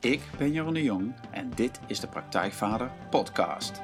Ik ben Jeroen de Jong en dit is de Praktijkvader Podcast.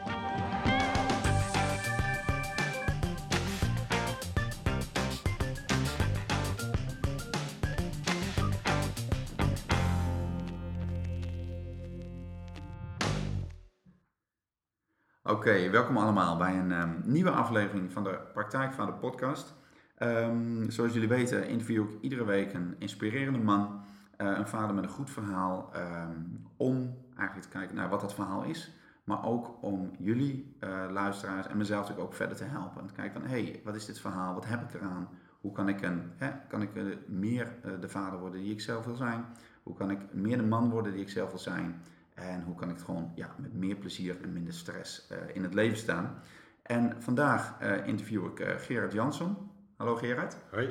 Oké, welkom allemaal bij een ehm, nieuwe aflevering van de Praktijkvader Podcast. Ehm, zoals jullie weten interview ik iedere week een inspirerende man, een vader met een goed verhaal, ehm, om eigenlijk te kijken naar wat dat verhaal is. Maar ook om jullie uh, luisteraars en mezelf natuurlijk ook verder te helpen. En te kijken van, hé, hey, wat is dit verhaal? Wat heb ik eraan? Hoe kan ik, een, hè, kan ik uh, meer de vader worden die ik zelf wil zijn? Hoe kan ik meer de man worden die ik zelf wil zijn? En hoe kan ik het gewoon ja, met meer plezier en minder stress in het leven staan? En vandaag interview ik Gerard Jansson. Hallo Gerard. Hoi.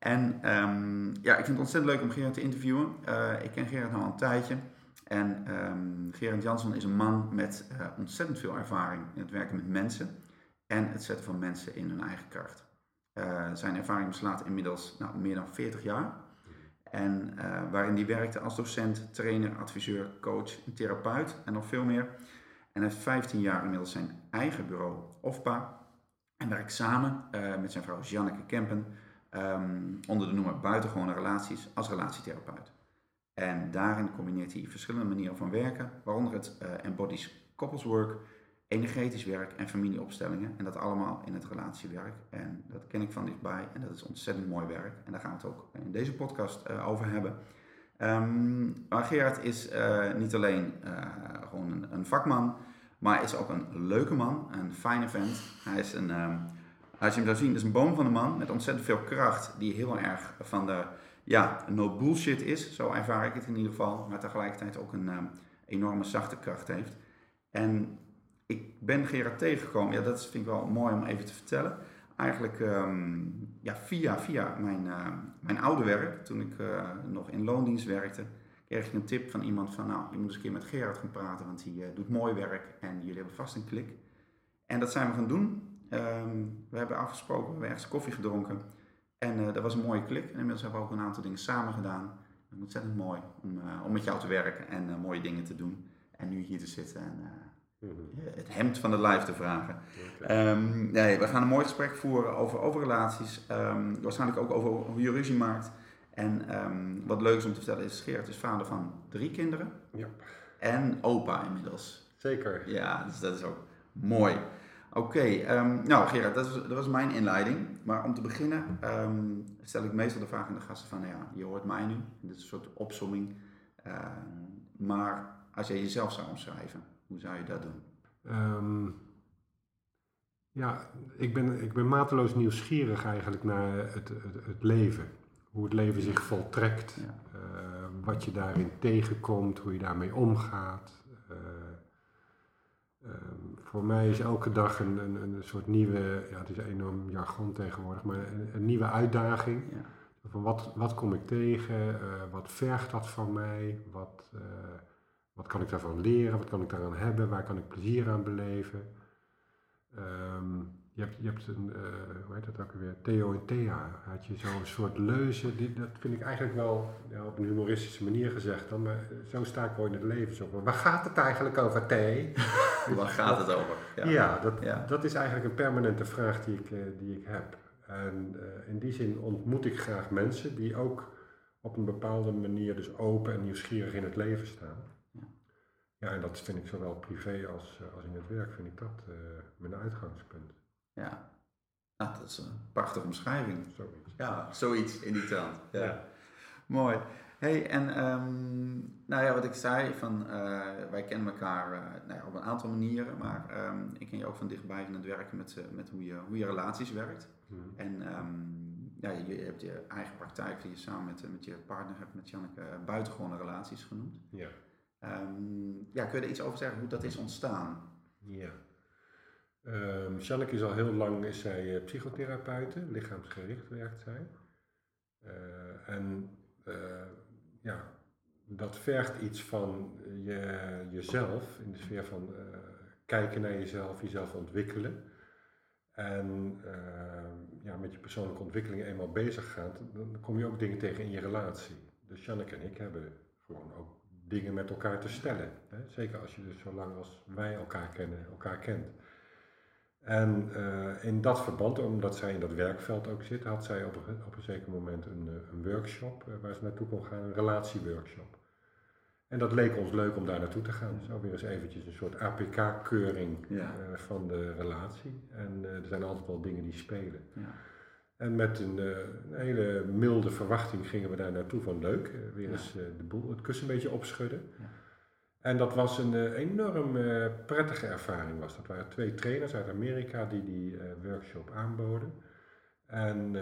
En um, ja, ik vind het ontzettend leuk om Gerard te interviewen. Uh, ik ken Gerard al een tijdje. En um, Gerard Jansson is een man met uh, ontzettend veel ervaring in het werken met mensen en het zetten van mensen in hun eigen kracht. Uh, zijn ervaring beslaat inmiddels nou, meer dan 40 jaar. En waarin hij werkte als docent, trainer, adviseur, coach, therapeut en nog veel meer. En heeft 15 jaar inmiddels zijn eigen bureau, OFPA, en werkt samen met zijn vrouw Janneke Kempen um, onder de noemer buitengewone relaties als relatietherapeut. En daarin combineert hij verschillende manieren van werken, waaronder het uh, embodies couples work, energetisch werk en familieopstellingen. En dat allemaal in het relatiewerk. En dat ken ik van dichtbij en dat is ontzettend mooi werk. En daar gaan we het ook in deze podcast uh, over hebben. Um, maar Gerard is niet alleen gewoon een, vakman, maar is ook een leuke man, een fijne vent. Hij is een, um, als je hem zou zien, is een boom van een man met ontzettend veel kracht. Die heel erg van de, ja, no bullshit is. Zo ervaar ik het in ieder geval. Maar tegelijkertijd ook een um, enorme zachte kracht heeft. En ik ben Gerard tegengekomen. Ja, dat vind ik wel mooi om even te vertellen. Eigenlijk um, ja, via, via mijn, uh, mijn oude werk, toen ik uh, nog in loondienst werkte kreeg ik een tip van iemand van, nou, je moet eens een keer met Gerard gaan praten, want hij uh, doet mooi werk en jullie hebben vast een klik. En dat zijn we gaan doen. Um, we hebben afgesproken, we hebben ergens koffie gedronken en uh, dat was een mooie klik. En inmiddels hebben we ook een aantal dingen samen gedaan. Ontzettend mooi om, uh, om met jou te werken en mooie dingen te doen. En nu hier te zitten en mm -hmm. het hemd van de live te vragen. Okay. Um, nee, we gaan een mooi gesprek voeren over, over relaties. Um, waarschijnlijk ook over hoe je ruzie maakt. En wat leuk is om te vertellen is, Geert is vader van drie kinderen. Ja. En opa inmiddels. Zeker. Ja, dus dat is ook mooi. Oké, okay, um, nou Gerard, dat was, dat was mijn inleiding. Maar om te beginnen um, stel ik meestal de vraag aan de gasten van, nou ja, je hoort mij nu. Dit is een soort opsomming. Uh, maar als jij jezelf zou omschrijven, hoe zou je dat doen? ja, ik ben, ik ben mateloos nieuwsgierig eigenlijk naar het, het, het leven hoe het leven zich voltrekt, ja. uh, wat je daarin tegenkomt, hoe je daarmee omgaat. Uh, voor mij is elke dag een, een, een, soort nieuwe, ja, het is enorm jargon tegenwoordig, maar een, een nieuwe uitdaging. Ja. Van wat, wat kom ik tegen, wat vergt dat van mij, wat, wat kan ik daarvan leren, wat kan ik daaraan hebben, waar kan ik plezier aan beleven. Um, je hebt, je hebt een, uh, hoe heet dat ook weer, Theo en Thea, had je zo'n soort leuzen, die, dat vind ik eigenlijk wel ja, op een humoristische manier gezegd dan, maar zo sta ik wel in het leven zo Waar gaat het eigenlijk over, Thee? Waar gaat het over? Ja, ja, dat, ja. dat is eigenlijk een permanente vraag die ik, uh, die ik heb. En uh, in die zin ontmoet ik graag mensen die ook op een bepaalde manier dus open en nieuwsgierig in het leven staan. Ja, ja en dat vind ik zowel privé als, als in het werk, vind ik dat mijn uitgangspunt. Ja, nou, dat is een prachtige omschrijving. Zoiets. Ja, zoiets in die trant. Ja. ja. Mooi. hey, en um, nou ja, wat ik zei, van, uh, wij kennen elkaar uh, nou ja, op een aantal manieren, maar um, ik ken je ook van dichtbij in het werken met, uh, met hoe, je, hoe je relaties werkt. Mm. En um, ja, je, je, hebt je eigen praktijk die je samen met, met je partner hebt, met Janneke, buitengewone relaties genoemd. Ja. ja, kun je er iets over zeggen hoe dat is ontstaan? Ja. Um, is al heel lang is zij uh, psychotherapeute, lichaamsgericht werkt zij. Uh, en uh, ja, dat vergt iets van je, jezelf in de sfeer van kijken naar jezelf, jezelf ontwikkelen. En ja, met je persoonlijke ontwikkeling eenmaal bezig gaat, dan kom je ook dingen tegen in je relatie. Dus Janneke en ik hebben gewoon ook dingen met elkaar te stellen. Hè? Zeker als je dus zo lang als wij elkaar kennen, elkaar kent. En uh, in dat verband, omdat zij in dat werkveld ook zit, had zij op een, op een zeker moment een, een workshop uh, waar ze naartoe kon gaan, een relatieworkshop. En dat leek ons leuk om daar naartoe te gaan. Zo weer eens eventjes een soort APK-keuring ja. uh, van de relatie. En er zijn altijd wel dingen die spelen. Ja. En met een, een, hele milde verwachting gingen we daar naartoe van leuk. weer eens de boel, het kussen een beetje opschudden. En dat was een uh, enorm uh, prettige ervaring. Was. Dat waren twee trainers uit Amerika die die uh, workshop aanboden. En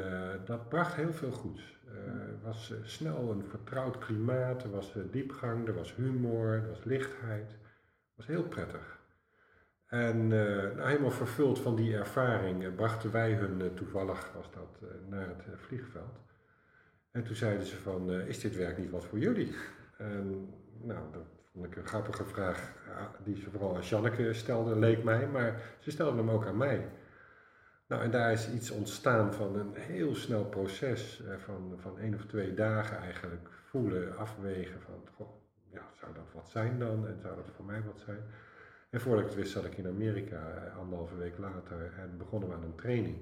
dat bracht heel veel goeds. Er was snel een vertrouwd klimaat, er was diepgang, er was humor, er was lichtheid. Het was heel prettig. En nou, helemaal vervuld van die ervaring brachten wij hun toevallig, was dat, naar het vliegveld. En toen zeiden ze van, is dit werk niet wat voor jullie? En nou, dat vond ik een grappige vraag die ze vooral aan Janneke stelde, leek mij, maar ze stelde hem ook aan mij. Nou, en daar is iets ontstaan van een heel snel proces, eh, van, van één of twee dagen eigenlijk voelen, afwegen van, ja, zou dat wat zijn dan en zou dat voor mij wat zijn? En voordat ik het wist zat ik in Amerika, eh, anderhalve week later, en begonnen we aan een training.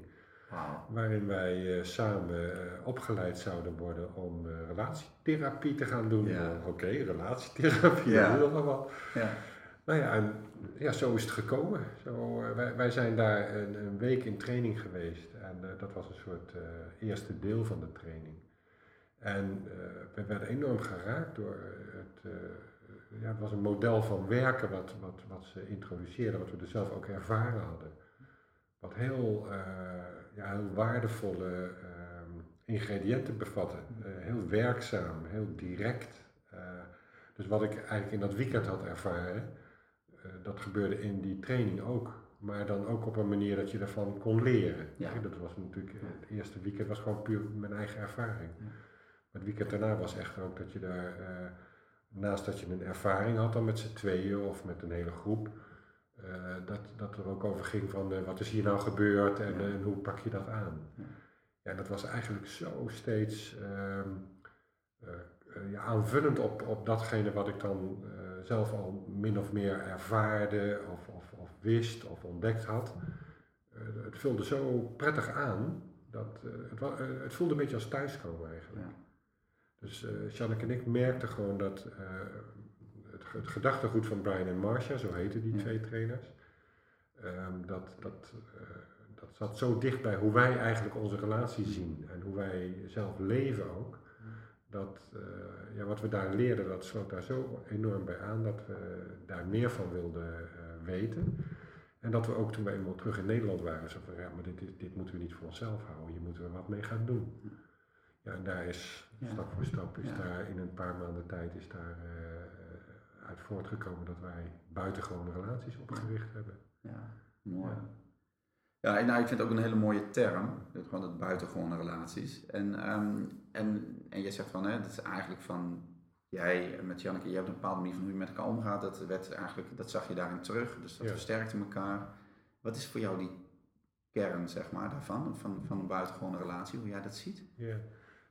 Waarin wij uh, samen uh, opgeleid zouden worden om uh, relatietherapie te gaan doen. Ja. Oké, okay, relatietherapie, ja. dat is allemaal. Ja. Nou ja, en ja, zo is het gekomen. Zo, wij, wij zijn daar een, een, week in training geweest en dat was een soort eerste deel van de training. En we werden enorm geraakt door het, ja, het was een model van werken wat, wat, wat ze introduceerden, wat we er zelf ook ervaren hadden. Wat heel ja, heel waardevolle uh, ingrediënten bevatten. Uh, heel werkzaam, heel direct. Uh, dus wat ik eigenlijk in dat weekend had ervaren, eh, dat gebeurde in die training ook. Maar dan ook op een manier dat je ervan kon leren. Ja. Dat was natuurlijk, het eerste weekend was gewoon puur mijn eigen ervaring. Ja. Maar het weekend daarna was echt ook dat je daar, naast dat je een ervaring had dan met z'n tweeën of met een hele groep, dat, dat er ook over ging van uh, wat is hier nou gebeurd en, en, hoe pak je dat aan. Ja, dat was eigenlijk zo steeds uh, ja, aanvullend op, op datgene wat ik dan zelf al min of meer ervaarde of, of, of wist of ontdekt had. het vulde zo prettig aan dat het, het voelde een beetje als thuiskomen eigenlijk. Ja. Dus uh, Janneke en ik merkten gewoon dat het gedachtegoed van Brian en Marcia, zo heten die twee trainers, um, dat, dat, uh, dat zat zo dicht bij hoe wij eigenlijk onze relatie zien en hoe wij zelf leven ook. Dat uh, ja, wat we daar leerden, dat sloot daar zo enorm bij aan dat we daar meer van wilden uh, weten. En dat we ook toen we eenmaal terug in Nederland waren, zo van ja, maar dit, dit, dit moeten we niet voor onszelf houden, hier moeten we wat mee gaan doen. Ja, en daar is stap voor stap, is daar in een paar maanden tijd, is daar uit voortgekomen dat wij buitengewone relaties opgericht hebben. Ja, mooi. Ja, en nou, ik vind het ook een hele mooie term, gewoon het buitengewone relaties. En, um, en, en je zegt van, hè, dat is eigenlijk van, jij met Janneke, je hebt een bepaalde manier van hoe je met elkaar omgaat, dat, werd eigenlijk, dat zag je daarin terug, dus dat ja. versterkte elkaar. Wat is voor jou die kern, zeg maar, daarvan, van, van een buitengewone relatie, hoe jij dat ziet? Ja,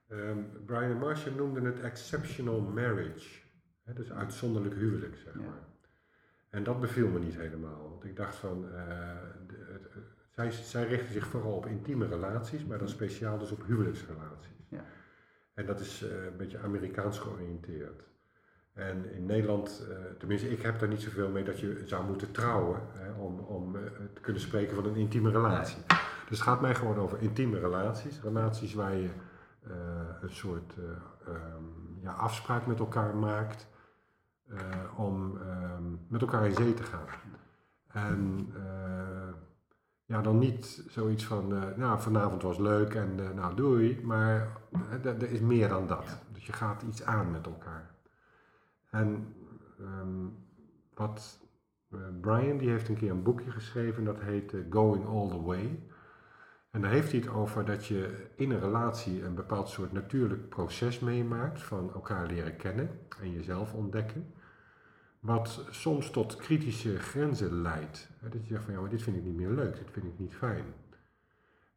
um, Brian Marshall noemde het exceptional marriage dus uitzonderlijk huwelijk, zeg maar. En dat beviel me niet helemaal. Want ik dacht van, uh, de, het, zij, zij richten zich vooral op intieme relaties, maar dan speciaal dus op huwelijksrelaties. Ja. En dat is uh, een beetje Amerikaans georiënteerd. En in Nederland, uh, tenminste ik heb daar niet zoveel mee dat je zou moeten trouwen hè, om, om te kunnen spreken van een intieme relatie. Dus het gaat mij gewoon over intieme relaties. Relaties waar je een soort um, ja, afspraak met elkaar maakt. Eh, om ehm, met elkaar in zee te gaan. En uh, ja, dan niet zoiets van, uh, nou vanavond was leuk en nou doei, maar er is meer dan dat. Dus je gaat iets aan met elkaar. En um, wat Brian, die heeft een keer een boekje geschreven dat heet Going All The Way. En daar heeft hij het over dat je in een relatie een bepaald soort natuurlijk proces meemaakt van elkaar leren kennen en jezelf ontdekken. Wat soms tot kritische grenzen leidt. Dat je zegt van ja, maar dit vind ik niet meer leuk, dit vind ik niet fijn.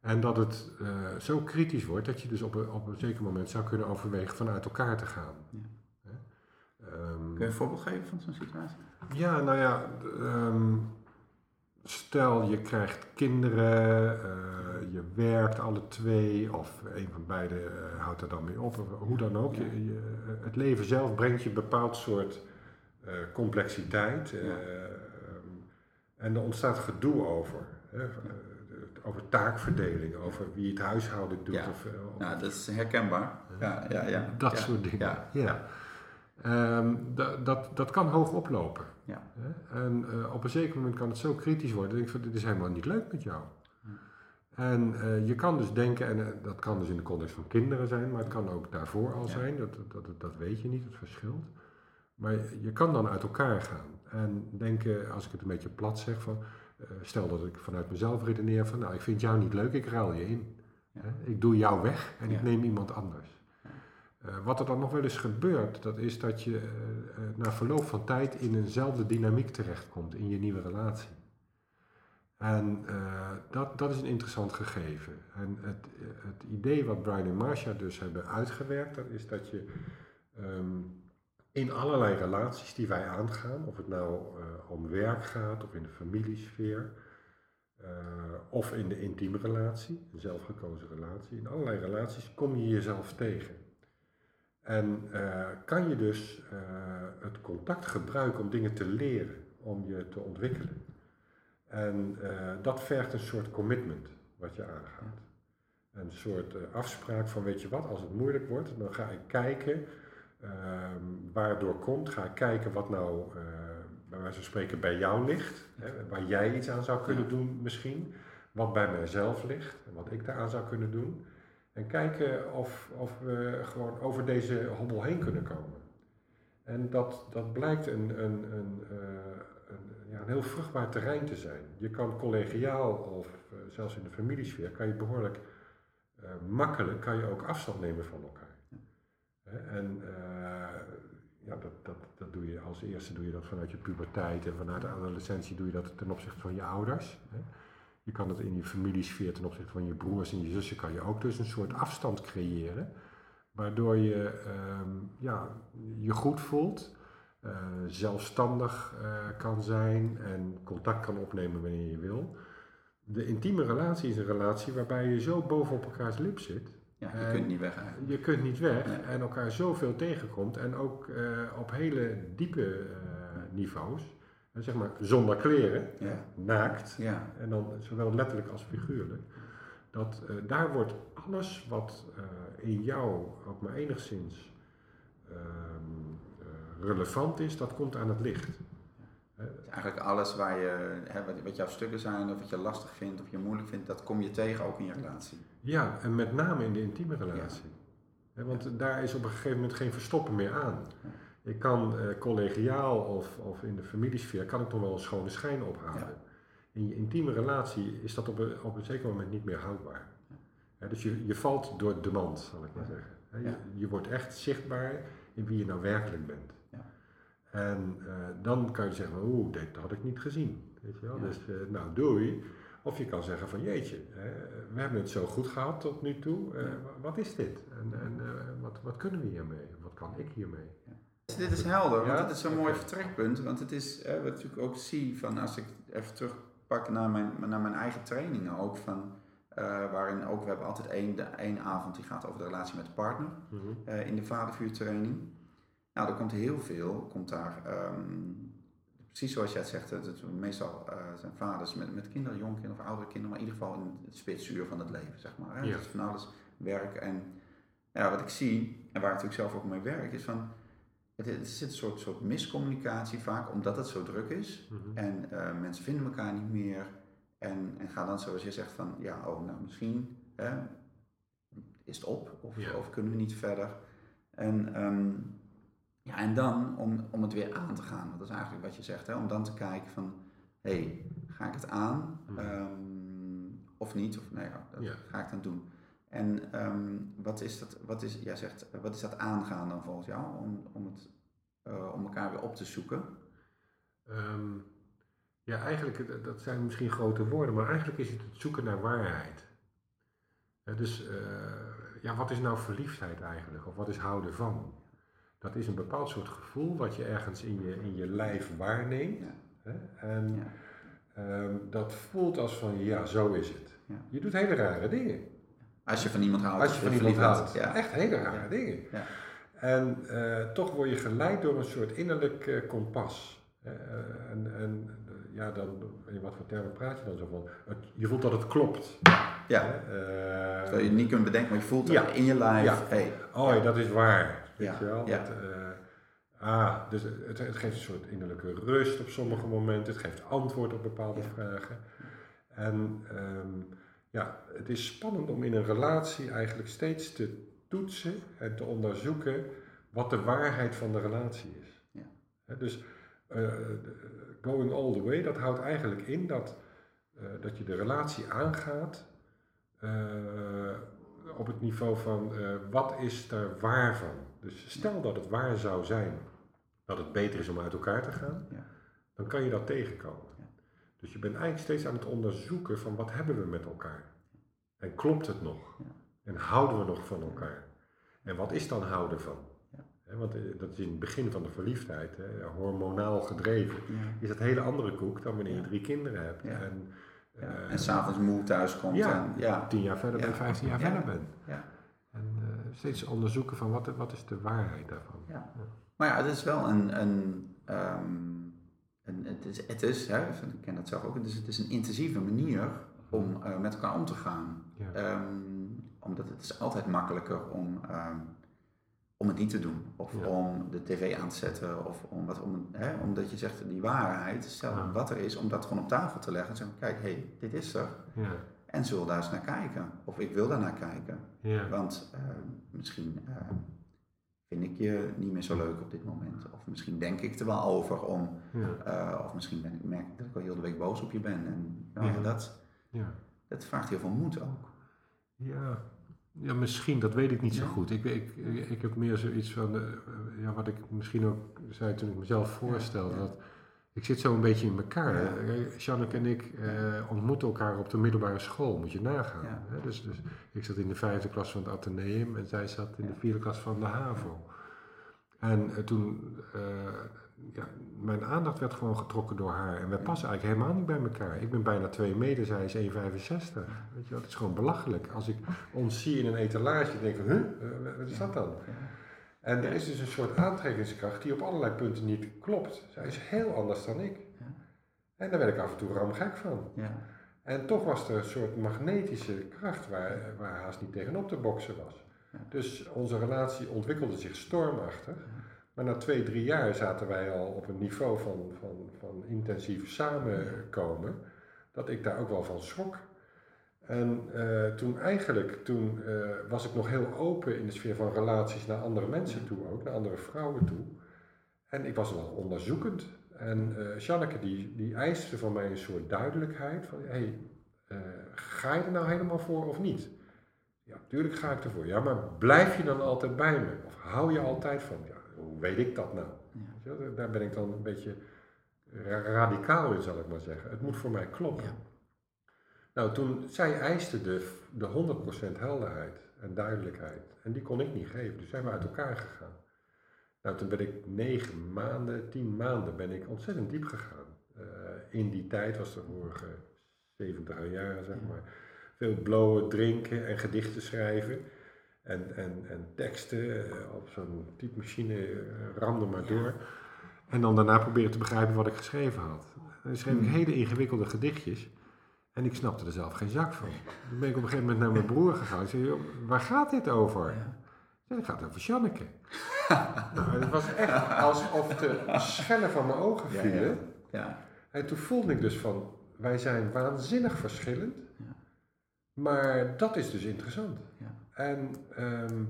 En dat het uh, zo kritisch wordt dat je dus op een, op een zeker moment zou kunnen overwegen vanuit elkaar te gaan. Ja. Um, je een voorbeeld geven van zo'n situatie? Ja, nou ja, ehm, stel je krijgt kinderen, uh, je werkt alle twee, of een van beiden uh, houdt er dan mee op, hoe dan ook. Je, je, het leven zelf brengt je een bepaald soort uh, complexiteit. Ja. en er ontstaat gedoe over. Hè, over taakverdeling, over wie het huishouden doet. Ja, of, of, nou, dat is herkenbaar. Ja, ja, ja. Dat soort dingen. ja. Um, dat, dat kan hoog oplopen. Ja. En uh, op een zeker moment kan het zo kritisch worden dat ik van dit is helemaal niet leuk met jou. Ja. En uh, je kan dus denken, en uh, dat kan dus in de context van kinderen zijn, maar het kan ook daarvoor al ja. zijn, dat, dat, dat, dat, weet je niet, het verschilt. Maar je kan dan uit elkaar gaan en denken, als ik het een beetje plat zeg, van, stel dat ik vanuit mezelf redeneer van, nou ik vind jou niet leuk, ik ruil je in. Ik doe jou weg en ik neem iemand anders. Uh, wat er dan nog wel eens gebeurt, dat is dat je uh, uh, na verloop van tijd in eenzelfde dynamiek terechtkomt in je nieuwe relatie. En dat, dat is een interessant gegeven. En het, het idee wat Brian en Marcia dus hebben uitgewerkt, dat is dat je um, in allerlei relaties die wij aangaan, of het nou om werk gaat of in de familiesfeer, of in de intieme relatie, een zelfgekozen relatie, in allerlei relaties kom je jezelf tegen. En uh, kan je dus uh, het contact gebruiken om dingen te leren, om je te ontwikkelen. En uh, dat vergt een soort commitment wat je aangaat. Een soort afspraak van weet je wat, als het moeilijk wordt, dan ga ik kijken ehm, waar het door komt. Ga ik kijken wat nou bij wijze van spreken bij jou ligt, hè, waar jij iets aan zou kunnen doen misschien. Wat bij mijzelf ligt en wat ik daaraan zou kunnen doen. En kijken of, of we gewoon over deze hobbel heen kunnen komen. En dat, dat blijkt een, een, een, uh, een, ja, een heel vruchtbaar terrein te zijn. Je kan collegiaal of uh, zelfs in de familiesfeer kan je behoorlijk uh, makkelijk kan je ook afstand nemen van elkaar. En ja, dat, dat, dat doe je als eerste doe je dat vanuit je puberteit en vanuit de adolescentie doe je dat ten opzichte van je ouders. Hè. Je kan het in je familiesfeer ten opzichte van je broers en je zussen kan je ook dus een soort afstand creëren. Waardoor je um, ja, je goed voelt, uh, zelfstandig uh, kan zijn en contact kan opnemen wanneer je wil. De intieme relatie is een relatie waarbij je zo bovenop elkaars lip zit. Ja, je kunt niet weg eigenlijk. Je kunt niet weg nee. en elkaar zoveel tegenkomt en ook uh, op hele diepe niveaus zeg maar zonder kleren, ja. naakt, ja. en dan zowel letterlijk als figuurlijk, dat uh, daar wordt alles wat uh, in jou ook maar enigszins uh, relevant is, dat komt aan het licht. Eigenlijk alles waar je, hè, wat, jouw stukken zijn, of wat je lastig vindt, of je moeilijk vindt, dat kom je tegen ook in je relatie. Ja, en met name in de intieme relatie. Ja. Want daar is op een gegeven moment geen verstoppen meer aan. Ik kan uh, collegiaal of, of in de familiesfeer kan ik toch wel een schone schijn ophalen. Ja. In je intieme relatie is dat op een, op een zeker moment niet meer houdbaar. Ja, dus je, je valt door de mand, zal ik maar zeggen. Je, je, wordt echt zichtbaar in wie je nou werkelijk bent. En uh, dan kan je zeggen, oeh, dit had ik niet gezien. Weet je wel? Dus uh, nou, doei. Of je kan zeggen van jeetje, we hebben het zo goed gehad tot nu toe. wat is dit? En, en wat, wat kunnen we hiermee? Wat kan ik hiermee? Dit is helder, want dit is zo'n mooi vertrekpunt. Want het is, wat ik ook zie, van als ik even terugpak naar mijn, naar mijn eigen trainingen ook, van, uh, waarin ook, we hebben altijd één, één avond die gaat over de relatie met de partner, mm -hmm. uh, in de vadervuurtraining. Nou, er komt heel veel, komt daar, um, precies zoals jij het zegt, het, het meestal uh, zijn vaders met, met kinderen, jonge kinderen of oudere kinderen, maar in ieder geval in het spitsuur van het leven, zeg maar. Hè? Ja. Dus van alles werk en ja, wat ik zie, en waar ik natuurlijk zelf ook mee werk, is van er zit een soort, soort miscommunicatie vaak, omdat het zo druk is. Mm -hmm. En uh, mensen vinden elkaar niet meer. En, en gaan dan zoals je zegt van, ja, oh, nou misschien eh, is het op. Of, ja. of, kunnen we niet verder. En, um, ja, en dan om, om het weer aan te gaan. Dat is eigenlijk wat je zegt. Hè, om dan te kijken van, hé, hey, ga ik het aan? Mm -hmm. um, of niet? Of nee, ja, dat ja. ga ik dan doen. En um, wat is dat, wat is, jij zegt, wat is dat aangaan dan volgens jou om, om, het, uh, om elkaar weer op te zoeken? Um, ja, eigenlijk, dat zijn misschien grote woorden, maar eigenlijk is het het zoeken naar waarheid. Ja, dus uh, ja, wat is nou verliefdheid eigenlijk? Of wat is houden van? Dat is een bepaald soort gevoel wat je ergens in je, in je lijf waarneemt. Hè? En Ja. ehm, dat voelt als van, ja, zo is het. Je doet hele rare dingen. Als je van iemand houdt. Als je van iemand houdt. Ja. Echt hele rare dingen. Ja. En eh, toch word je geleid door een soort innerlijk eh, kompas. Eh, en en ja, dan, in wat voor termen praat je dan zo van? Het- je voelt dat het klopt. Ja. Terwijl je niet kunt bedenken, maar je voelt het Ja. in je lijf. Ja. Hey. oh ja, dat is waar. Weet Ja, je wel? ja. Dat, ah, dus het, het geeft een soort innerlijke rust op sommige momenten. Het geeft antwoord op bepaalde vragen. En ehm, ja, het is spannend om in een relatie eigenlijk steeds te toetsen en te onderzoeken wat de waarheid van de relatie is. Ja. Dus eh, going all the way, dat houdt eigenlijk in dat, eh, dat je de relatie aangaat eh, op het niveau van wat is er waar van. Dus stel dat het waar zou zijn dat het beter is om uit elkaar te gaan, Ja. dan kan je dat tegenkomen. Dus je bent eigenlijk steeds aan het onderzoeken van wat hebben we met elkaar. En klopt het nog? Ja. En houden we nog van elkaar? En wat is dan houden van? Ja. Want eh, dat is in het begin van de verliefdheid, hè, hormonaal gedreven, Ja. is dat hele andere koek dan wanneer je drie kinderen hebt. En, eh, En s'avonds moe thuis komt. Ja. En, ja. tien jaar verder Ja. bent, vijftien jaar Ja. verder bent. Ja. En eh, steeds onderzoeken van wat, wat is de waarheid daarvan. Ja. Maar ja, het is wel een. een, ehm, een het is, het is hè, ik ken dat zelf ook, het is, het is een intensieve manier om eh, met elkaar om te gaan. Ja. Ehm, omdat het is altijd makkelijker om, ehm, om het niet te doen. Of Ja. om de tv aan te zetten. Of om wat, om, hè, omdat je zegt die waarheid, stel Ja. wat er is, om dat gewoon op tafel te leggen. En zeggen, kijk, hé, hey, dit is er. Ja. En zullen daar eens naar kijken. Of ik wil daar naar kijken. Ja. Want eh, misschien vind ik je niet meer zo leuk op dit moment. Of misschien denk ik er wel over om. Ja. eh, of misschien ben ik, merk ik dat ik al heel de week boos op je ben. En nou, Ja. dat, Ja. dat vraagt heel veel moed ook. Ja. ja, misschien, dat weet ik niet zo goed. Ik, ik, ik heb meer zoiets van, eh, ja, wat ik misschien ook zei toen ik mezelf voorstelde, dat ik zit zo een beetje in elkaar. Eh, Janneke en ik eh, ontmoeten elkaar op de middelbare school, moet je nagaan. Ja. Hè? Dus, dus ik zat in de vijfde klas van het Atheneum en zij zat in de vierde klas van de HAVO. En eh, toen, ja, mijn aandacht werd gewoon getrokken door haar. En wij passen eigenlijk helemaal niet bij elkaar. Ik ben bijna 2 meter, zij is 1,65. Weet je wel, het is gewoon belachelijk. Als ik ons zie in een etalage, denk ik, huh, wat is dat dan? En er is dus een soort aantrekkingskracht die op allerlei punten niet klopt. Zij is heel anders dan ik. Ja. En daar werd ik af en toe ramgek van. Ja. En toch was er een soort magnetische kracht waar, waar haast niet tegenop te boksen was. Dus onze relatie ontwikkelde zich stormachtig. Maar na twee, drie jaar zaten wij al op een niveau van, van, van intensief samenkomen, dat ik daar ook wel van schrok. En eh, toen eigenlijk, toen eh, was ik nog heel open in de sfeer van relaties naar andere mensen toe ook, naar andere vrouwen toe. En ik was wel onderzoekend. En eh Janneke die, die eiste van mij een soort duidelijkheid van, hey, ga je er nou helemaal voor of niet? Ja, tuurlijk ga ik ervoor. Ja, maar blijf je dan altijd bij me? Of hou je altijd van? Ja, hoe weet ik dat nou? Ja. Daar ben ik dan een beetje ra- radicaal in, zal ik maar zeggen. Het moet voor mij kloppen. Ja. Nou, toen, zij eiste de, de 100% helderheid en duidelijkheid. En die kon ik niet geven, dus zijn we uit elkaar gegaan. Nou, toen ben ik negen maanden, tien maanden ben ik ontzettend diep gegaan. Eh, in die tijd was de vorige 70 jaar, zeg maar. Veel blowen, drinken en gedichten schrijven. En, en, en teksten eh, op zo'n typemachine uh, ramde maar door. En dan daarna proberen te begrijpen wat ik geschreven had. En dan schreef ik Hmm. hele ingewikkelde gedichtjes. En ik snapte er zelf geen zak van. Toen ben ik op een gegeven moment naar mijn broer gegaan. Ik zei, "Joh, waar gaat dit over? Ja. Het gaat over Janneke. nou, het was echt alsof de schellen van mijn ogen vielen. ja. Ja. En toen voelde ik dus van, wij zijn waanzinnig verschillend. Ja. Maar dat is dus interessant. Ja. En ehm,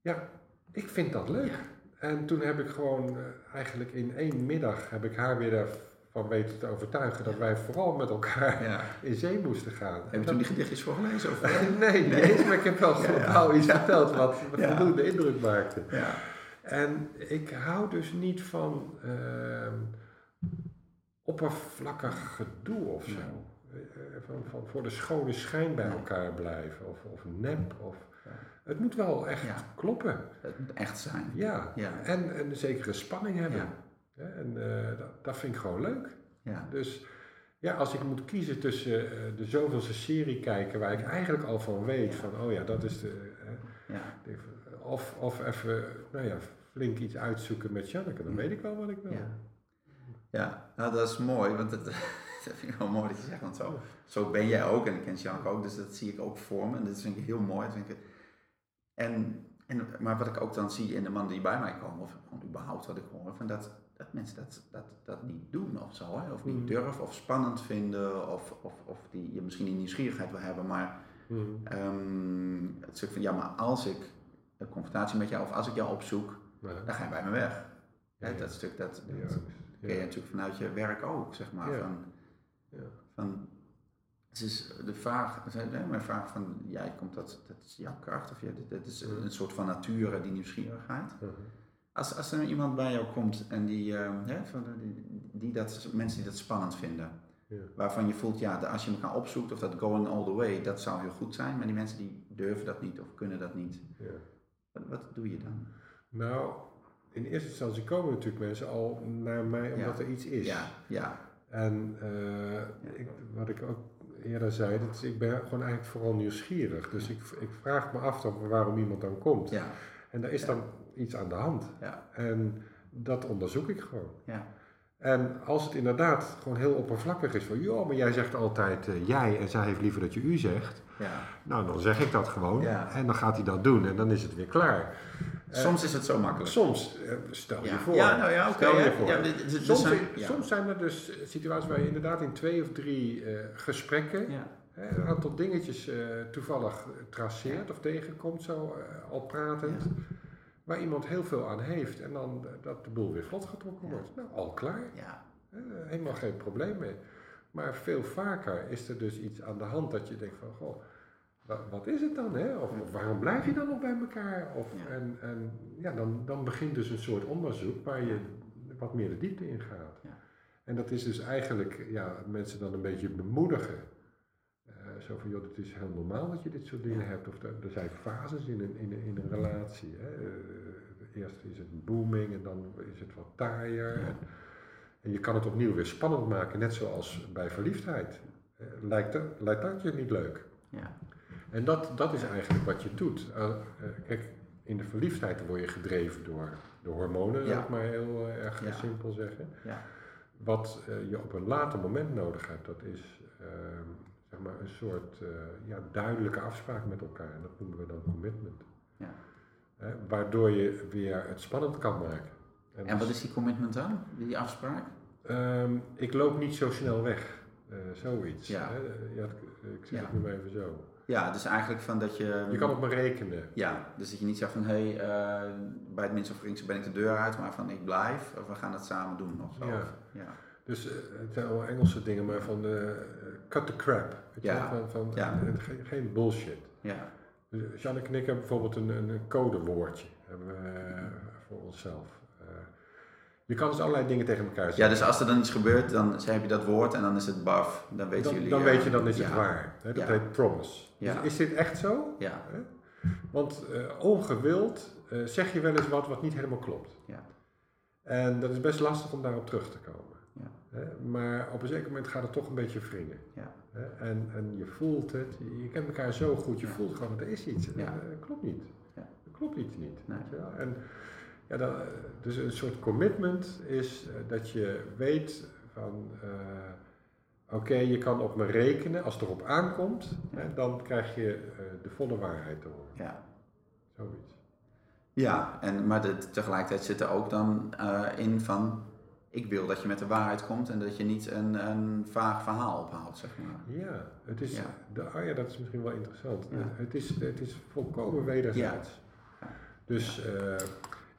ja, ik vind dat leuk. En toen heb ik gewoon eh, eigenlijk in één middag heb ik haar weer ervan weten te overtuigen dat wij vooral met elkaar Ja. in zee moesten gaan. Heb je toen die gedichtjes voorgelezen? Of? nee, niet eens, maar ik heb wel Ja, ja. globaal iets verteld wat voldoende indruk maakte. Ja. En ik hou dus niet van ehm, oppervlakkig gedoe of zo. Ja. Eh, Van, van voor de schone schijn bij elkaar blijven. Of, of nep. Of, Het moet wel echt kloppen. Het moet echt zijn. Ja, ja. En, en een zekere spanning hebben. En uh, dat, dat vind ik gewoon leuk. Ja. Dus ja, als ik moet kiezen tussen uh, de zoveelste serie kijken waar ik eigenlijk al van weet van oh ja, dat is de. ja. of, of even, nou ja, flink iets uitzoeken met Janneke, dan weet ik wel wat ik wil. Ja, ja nou dat is mooi, want het, dat vind ik wel mooi dat je zegt, want zo, zo ben jij ook en ik ken Janneke ook, dus dat zie ik ook voor me en dat vind ik heel mooi. vind ik, en, en, maar wat ik ook dan zie in de mannen die bij mij komen, of gewoon überhaupt wat ik hoor, van dat, dat mensen dat, dat, dat niet doen of zo, hè? of niet mm. durven of spannend vinden, of, of, of die je misschien die nieuwsgierigheid wil hebben, maar mm. um, het stuk van ja, maar als ik een confrontatie met jou of als ik jou opzoek, dan ga je bij me weg. Ja, Dat stuk, dat, dat ken je natuurlijk vanuit je werk ook, zeg maar. Van, van, het is de vraag, mijn vraag van, jij komt dat, dat is jouw kracht, of ja, dat is een soort van nature, die nieuwsgierigheid. Als, als er iemand bij jou komt en die, uh, van, die, die, dat, mensen die dat spannend vinden, ja. waarvan je voelt, ja, als je elkaar opzoekt of dat going all the way, dat zou heel goed zijn, maar die mensen die durven dat niet of kunnen dat niet. Ja. Wat, wat doe je dan? Nou, in eerste instantie komen natuurlijk mensen al naar mij omdat er iets is. Ja, ja. En uh, ik, wat ik ook eerder zei, dat is, ik ben gewoon eigenlijk vooral nieuwsgierig. Dus ik, ik vraag me af dan waarom iemand dan komt. Ja. En daar is dan iets aan de hand. Ja. En dat onderzoek ik gewoon. Ja. En als het inderdaad gewoon heel oppervlakkig is van, joh, maar jij zegt altijd uh, jij en zij heeft liever dat je u zegt. Ja. Nou, dan zeg ik dat gewoon ja. en dan gaat hij dat doen en dan is het weer klaar. Soms is het zo makkelijk. Soms, uh, stel je voor. Ja, nou ja, oké. Okay, soms, zijn, soms zijn er dus situaties waar je inderdaad in twee of drie gesprekken een aantal dingetjes toevallig traceert of tegenkomt, zo al pratend waar iemand heel veel aan heeft en dan dat de boel weer vlot getrokken wordt. Nou, al klaar. Ja. helemaal geen probleem mee. Maar veel vaker is er dus iets aan de hand dat je denkt van, goh, wat, is het dan? Hè? Of, waarom blijf je dan nog bij elkaar? Of, En, en ja, dan, dan begint dus een soort onderzoek waar je wat meer de diepte in gaat. Ja. En dat is dus eigenlijk ja, mensen dan een beetje bemoedigen. Zo van, joh, het is heel normaal dat je dit soort dingen hebt. Of er, er zijn fases in een, in een, in een relatie. Hè? Uh, eerst is het booming en dan is het wat taaier. En, en, je kan het opnieuw weer spannend maken, net zoals bij verliefdheid. Uh, lijkt, dat, lijkt dat je niet leuk? Ja. En dat, dat is eigenlijk wat je doet. kijk, in de verliefdheid word je gedreven door de hormonen, ja. ik maar heel erg simpel zeggen. Ja. Wat je op een later moment nodig hebt, dat is ehm, zeg maar, een soort uh, ja, duidelijke afspraak met elkaar. En dat noemen we dan commitment. Ja. waardoor je weer het spannend kan maken. En, en wat is die commitment dan, die afspraak? Um, ik loop niet zo snel weg. Uh, zoiets. Ja. ja ik zie het nu maar even zo. Ja, dus eigenlijk van dat je... Je kan op me rekenen. Ja, dus dat je niet zegt van hé, hey, uh, bij het minste of ben ik de deur uit, maar van ik blijf of we gaan het samen doen of zo. Ja. ja. Dus uh, het zijn allemaal Engelse dingen, maar van de cut the crap. ja. Van, van, ja. geen, geen, bullshit. Ja. Dus Janneke en ik hebben bijvoorbeeld een, een codewoordje hebben we, voor onszelf. Uh, je kan dus allerlei dingen tegen elkaar zeggen. Ja, dus als er dan iets gebeurt, dan heb je dat woord en dan is het baf. Dan weten dan, jullie. Dan weet je, dan is het waar. Hè? Dat heet promise. Dus is dit echt zo? Ja. Want ongewild zeg je wel eens wat wat niet helemaal klopt. Ja. En dat is best lastig om daarop terug te komen. Maar op een zeker moment gaat het toch een beetje wringen. Ja. En, en je voelt het, je kent elkaar zo goed, je voelt gewoon, er is iets. Ja. Dat klopt niet. Ja. Dat klopt iets niet. Nee. En, ja, dat, dus een soort commitment is eh, dat je weet van, uh, oké, je kan op me rekenen. Als het erop aankomt, hè, dan krijg je uh, de volle waarheid te horen. Ja. Zoiets. Ja, en, maar de, tegelijkertijd zit er ook dan uh, in van ik wil dat je met de waarheid komt en dat je niet een, een vaag verhaal ophaalt, zeg maar. Ja, het is, ja. De, oh ja, dat is misschien wel interessant. Het, is, het is volkomen wederzijds. Ja. Dus uh,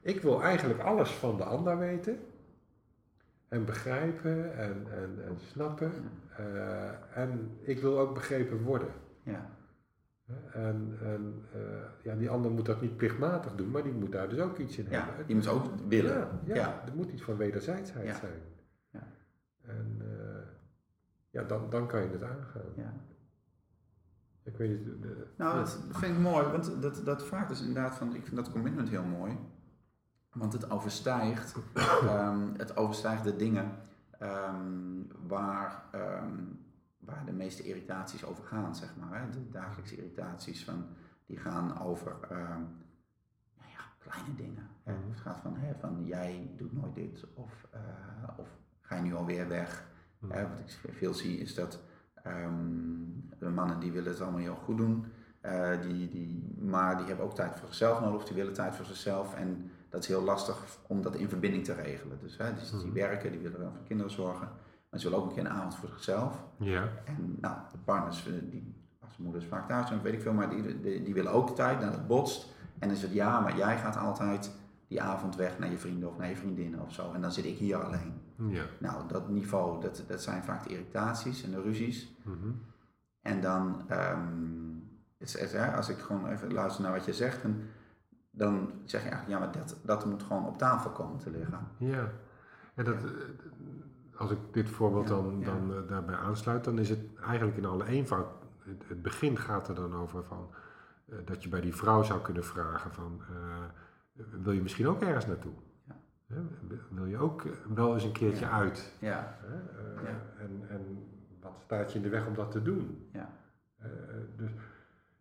ik wil eigenlijk alles van de ander weten en begrijpen en, en, en snappen. Uh, en ik wil ook begrepen worden. Ja. En, en uh, ja, die ander moet dat niet plichtmatig doen, maar die moet daar dus ook iets in ja, hebben. Die moet ook willen. Ja, ja, er moet iets van wederzijdsheid zijn. Ja. En uh, ja, dan, dan kan je het aangaan. Ja. Ik weet niet. de- Nou, dat vind ik mooi, want dat, dat vraagt dus inderdaad van, ik vind dat commitment heel mooi. Want het overstijgt, ehm, het overstijgt de dingen ehm, waar, ehm, waar de meeste irritaties over gaan, zeg maar. Hè? De dagelijkse irritaties van, die gaan over ehm, nou ja, kleine dingen. Hè? Mhm. Het gaat van, hè, van jij doet nooit dit of, eh, of ga je nu alweer weg. Mhm. Hè, wat ik veel zie is dat ehm, de mannen die willen het allemaal heel goed doen, eh, die, die, maar die hebben ook tijd voor zichzelf nodig, of die willen tijd voor zichzelf. En dat is heel lastig om dat in verbinding te regelen. Dus hè, dus die Mhm. werken, die willen wel voor kinderen zorgen, maar ze willen ook een keer een avond voor zichzelf. Ja. En nou, de partners, die, als de moeders vaak thuis zijn, weet ik veel, maar die, die, die willen ook tijd, nou dat botst. En dan is het ja, maar jij gaat altijd die avond weg naar je vrienden of naar je vriendinnen of zo. En dan zit ik hier alleen. Ja. Nou, dat niveau, dat, dat zijn vaak de irritaties en de ruzies. Mhm. En dan, ehm, is, is, hè, als ik gewoon even luister naar wat je zegt, dan, dan zeg je eigenlijk, ja, maar dat, dat moet gewoon op tafel komen te liggen. Ja. ja dat, eh, als ik dit voorbeeld dan, dan eh, daarbij aansluit, dan is het eigenlijk in alle eenvoud. Het, het begin gaat er dan over van, eh, dat je bij die vrouw zou kunnen vragen van, eh, wil je misschien ook ergens naartoe? Ja. Wil je ook wel eens een keertje Ja. uit? Ja, en, en wat staat je in de weg om dat te doen? ja, dus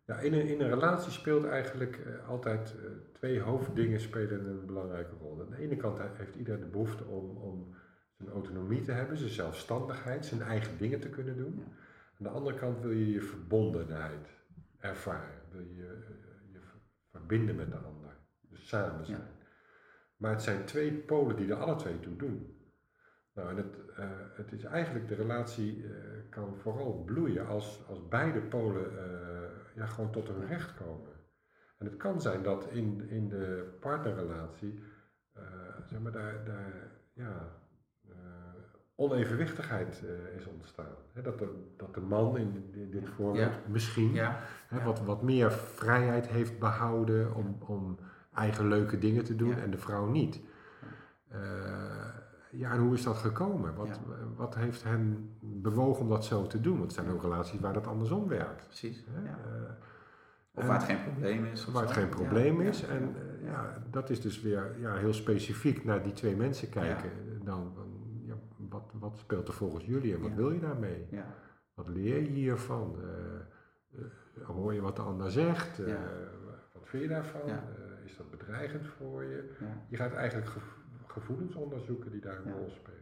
ja, in, een, in een relatie speelt eigenlijk altijd twee hoofddingen spelen een belangrijke rol. Aan de ene kant he- heeft iedereen de behoefte om, om zijn autonomie te hebben, zijn zelfstandigheid, zijn eigen dingen te kunnen doen. Aan de andere kant wil je je verbondenheid ervaren, wil je eh, je ver- verbinden met de ander, dus samen zijn. Maar het zijn twee polen die er alle twee toe doen. Nou, en het, eh, het is eigenlijk, de relatie eh, kan vooral bloeien als, als beide polen ja, gewoon tot hun recht komen. En het kan zijn dat in, in de partnerrelatie, zeg maar, daar, daar ja, onevenwichtigheid eh, is ontstaan. Dat, de, dat de man in, in dit voorbeeld Ja. misschien ja, wat, wat meer vrijheid heeft behouden om, om eigen leuke dingen te doen Ja. en de vrouw niet. Eh, ja, en hoe is dat gekomen? Wat, wat heeft hen bewogen om dat zo te doen? Want er zijn ook relaties waar dat andersom werkt. precies. Eh, Of waar het geen probleem is. waar het geen probleem is. En ja. dat is dus weer ja, heel specifiek naar die twee mensen kijken. Dan, wat, speelt er volgens jullie en wat wil je daarmee? Ja, Wat leer je hiervan? Eh, hoor je wat de ander zegt? Eh. Wat vind je daarvan? Is dat bedreigend voor je? Je gaat eigenlijk gev- gevoelens onderzoeken die daar een rol spelen.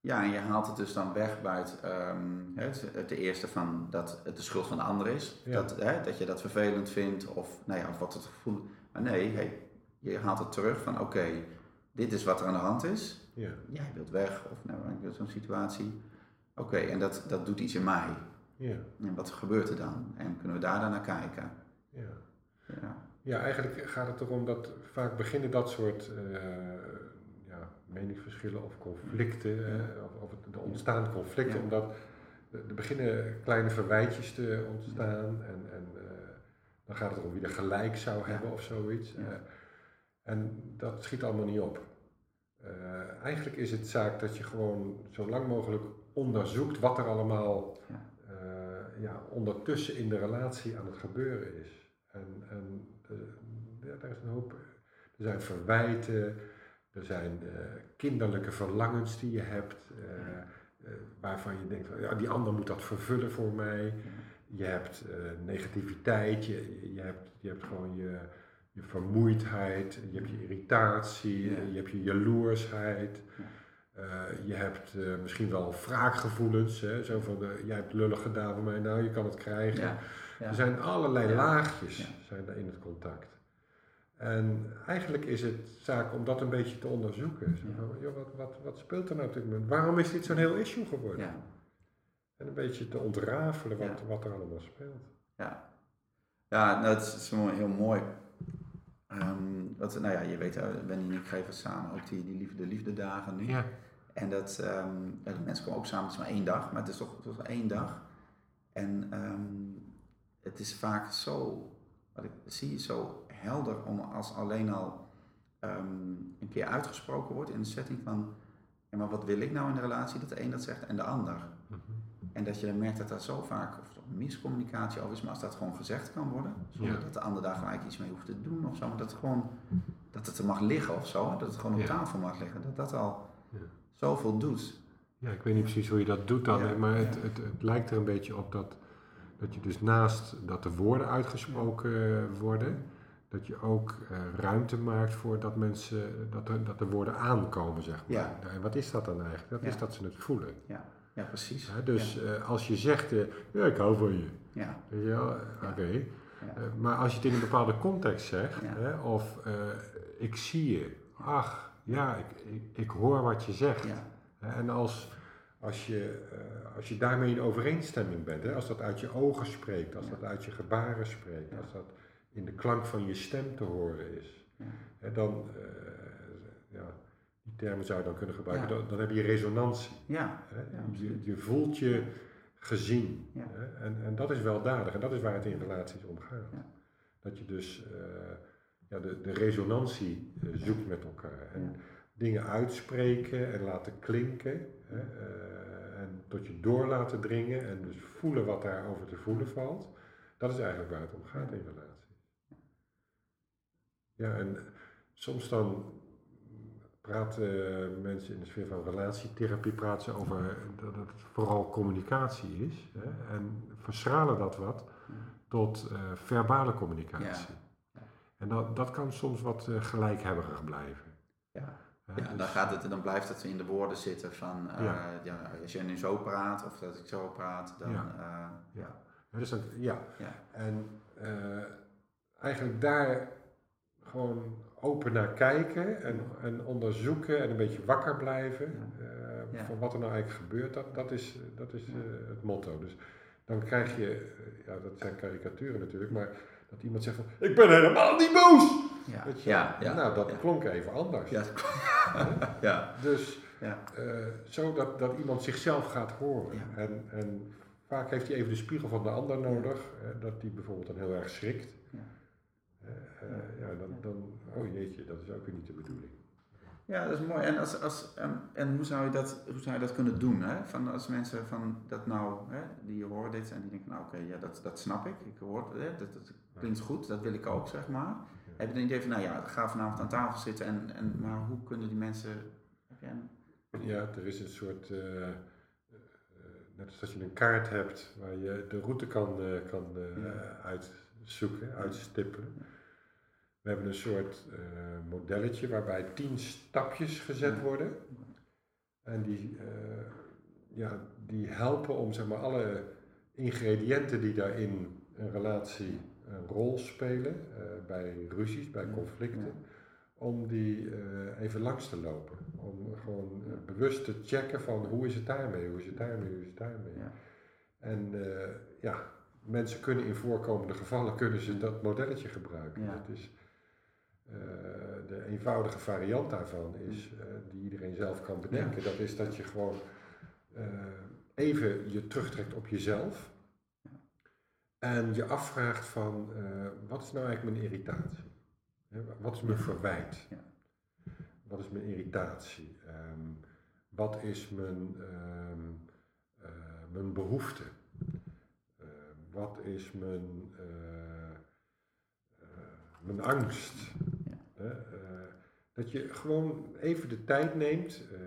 Ja, en je haalt het dus dan weg bij het, ehm, het, het eerste van dat het de schuld van de ander is. Ja. Dat, hè, dat je dat vervelend vindt of, nou ja, of wat het gevoel. Maar nee, hey, je haalt het terug van oké, dit is wat er aan de hand is. Ja. Jij wilt weg of nou, zo'n situatie. Oké, en dat, dat doet iets in mij. Ja. En wat gebeurt er dan? En kunnen we daar dan naar kijken? Ja. Ja, ja, eigenlijk gaat het erom dat vaak beginnen dat soort eh, ja, meningsverschillen of conflicten, eh, of, of het, er ontstaan conflicten, Ja. omdat er beginnen kleine verwijtjes te ontstaan en, en eh, dan gaat het erom wie er gelijk zou Ja. hebben of zoiets. Ja. En dat schiet allemaal niet op. Eh, eigenlijk is het zaak dat je gewoon zo lang mogelijk onderzoekt wat er allemaal Ja. eh, ja, ondertussen in de relatie aan het gebeuren is. En, en eh, ja, daar is een hoop. Er zijn verwijten, er zijn kinderlijke verlangens die je hebt, waarvan je denkt, ja, die ander moet dat vervullen voor mij. Je hebt negativiteit, je, je, hebt, je hebt gewoon je, je vermoeidheid, je hebt je irritatie, Ja. je hebt je jaloersheid. Ja. Eh, je hebt eh, misschien wel wraakgevoelens, hè? zo van, eh, jij hebt lullig gedaan voor mij, nou je kan het krijgen. ja, ja. Er zijn allerlei laagjes zijn er in het contact. En eigenlijk is het zaak om dat een beetje te onderzoeken. Zo van, joh, wat, wat, wat speelt er nou op dit moment? Waarom is dit zo'n heel issue geworden? En een beetje te ontrafelen wat, wat er allemaal speelt. Ja, ja nou, het is, mooi- heel mooi. Ehm, wat, nou ja, je weet, eh, Wendy en ik geven samen ook die, die liefde, liefde dagen nu. Ja. En dat, ehm, ja, de mensen komen ook samen, het is maar één dag, maar het is toch, toch één dag. En ehm, het is vaak zo, wat ik zie, zo helder om als alleen al een keer uitgesproken wordt in de setting van, ja, maar wat wil ik nou in de relatie, dat de een dat zegt en de ander. Mhm. En dat je dan merkt dat dat zo vaak, of miscommunicatie over is, maar als dat gewoon gezegd kan worden, zonder Ja. dat de ander daar gelijk iets mee hoeft te doen of zo, maar dat het gewoon, dat het er mag liggen of zo, dat het gewoon op tafel mag liggen, dat dat al zoveel doet. Ja, ik weet niet precies hoe je dat doet dan, maar het, het, het lijkt er een beetje op dat, dat je dus naast dat de woorden uitgesproken worden, dat je ook eh, ruimte maakt voor dat mensen, dat, er, dat de woorden aankomen, zeg maar. Ja. Nou, En wat is dat dan eigenlijk? Dat Ja. is dat ze het voelen. Ja, precies. Hè, dus eh, als je zegt, eh, ja, ik hou van je, Ja, eh, oké. ja, Eh, maar als je het in een bepaalde context zegt, Ja. hè, of ik zie je, ach, ja, ik, ik, ik hoor wat je zegt. ja, En als, als, je, als je daarmee in overeenstemming bent, hè, als dat uit je ogen spreekt, als Ja. dat uit je gebaren spreekt, Ja. als dat in de klank van je stem te horen is, Ja. hè, dan, ja, die termen zou je dan kunnen gebruiken, Ja. dan, dan heb je resonantie. ja, Hè. Je, voelt je gezien. Hè. En, en dat is weldadig en dat is waar het in relaties om gaat. Dat je dus eh, ja, de, de resonantie eh, zoekt met elkaar. En dingen uitspreken en laten klinken. Hè, eh, en tot je door laten dringen en dus voelen wat daarover te voelen valt. Dat is eigenlijk waar het om gaat in relaties. Ja, en soms dan praten mensen in de sfeer van relatietherapie praten ze over dat het vooral communicatie is. Hè, en verschralen dat wat tot eh, verbale communicatie. Ja. En dat, dat kan soms wat eh, gelijkhebbiger blijven. ja. Ja, dus- dan, gaat het, dan blijft het in de woorden zitten van, eh, Ja. ja. als jij nu zo praat of dat ik zo praat, dan Ja. eh, Ja. Dus dan, ja. Ja. En eh, eigenlijk daar gewoon open naar kijken en, en onderzoeken en een beetje wakker blijven Ja. van wat er nou eigenlijk gebeurt, dat, dat is, dat is eh, het motto. Dus dan krijg je, eh, ja dat zijn karikaturen natuurlijk, maar dat iemand zegt van, ik ben helemaal niet boos! ja. Weet je? Ja, ja, nou, dat ja. klonk even anders. Ja, ja, Dus ja, zo dat, dat iemand zichzelf gaat horen. En, en vaak heeft hij even de spiegel van de ander nodig, dat die bijvoorbeeld dan heel erg schrikt. Ja. Eh, ja, dan, dan, oh jeetje, dat is ook weer niet de bedoeling. ja, dat is mooi. En, als, als, en, en hoe, zou je dat, hoe zou je dat kunnen doen? Hè? Van als mensen van dat nou, hè, die horen dit en die denken, nou oké, ja, dat, dat snap ik. Ik hoor, hè, dat, dat klinkt goed, dat wil ik ook, zeg maar. Heb je dan idee van, nou ja, ga vanavond aan tafel zitten en, en maar hoe kunnen die mensen... Een- Ja, er is een soort, eh, net als dat je een kaart hebt waar je de route kan, kan Ja. uitzoeken, uitstippelen. We hebben een soort eh, modelletje waarbij tien stapjes gezet worden. En die, eh, ja, die helpen om zeg maar, alle ingrediënten die daarin een relatie een rol spelen, eh, bij ruzies, bij conflicten, om die even langs te lopen. Om gewoon bewust te checken van hoe is het daarmee, hoe is het daarmee, hoe is het daarmee. Ja. En ja, mensen kunnen in voorkomende gevallen kunnen ze dat modelletje gebruiken. Ja. Dat is, de eenvoudige variant daarvan is, eh, die iedereen zelf kan bedenken, dat is dat je gewoon eh, even je terugtrekt op jezelf en je afvraagt van eh, wat is nou eigenlijk mijn irritatie? Wat is mijn verwijt? Wat is mijn irritatie? Ehm, wat is mijn, ehm, eh, mijn behoefte? Eh, wat is mijn, eh, eh, mijn angst? Hè, eh, dat je gewoon even de tijd neemt eh,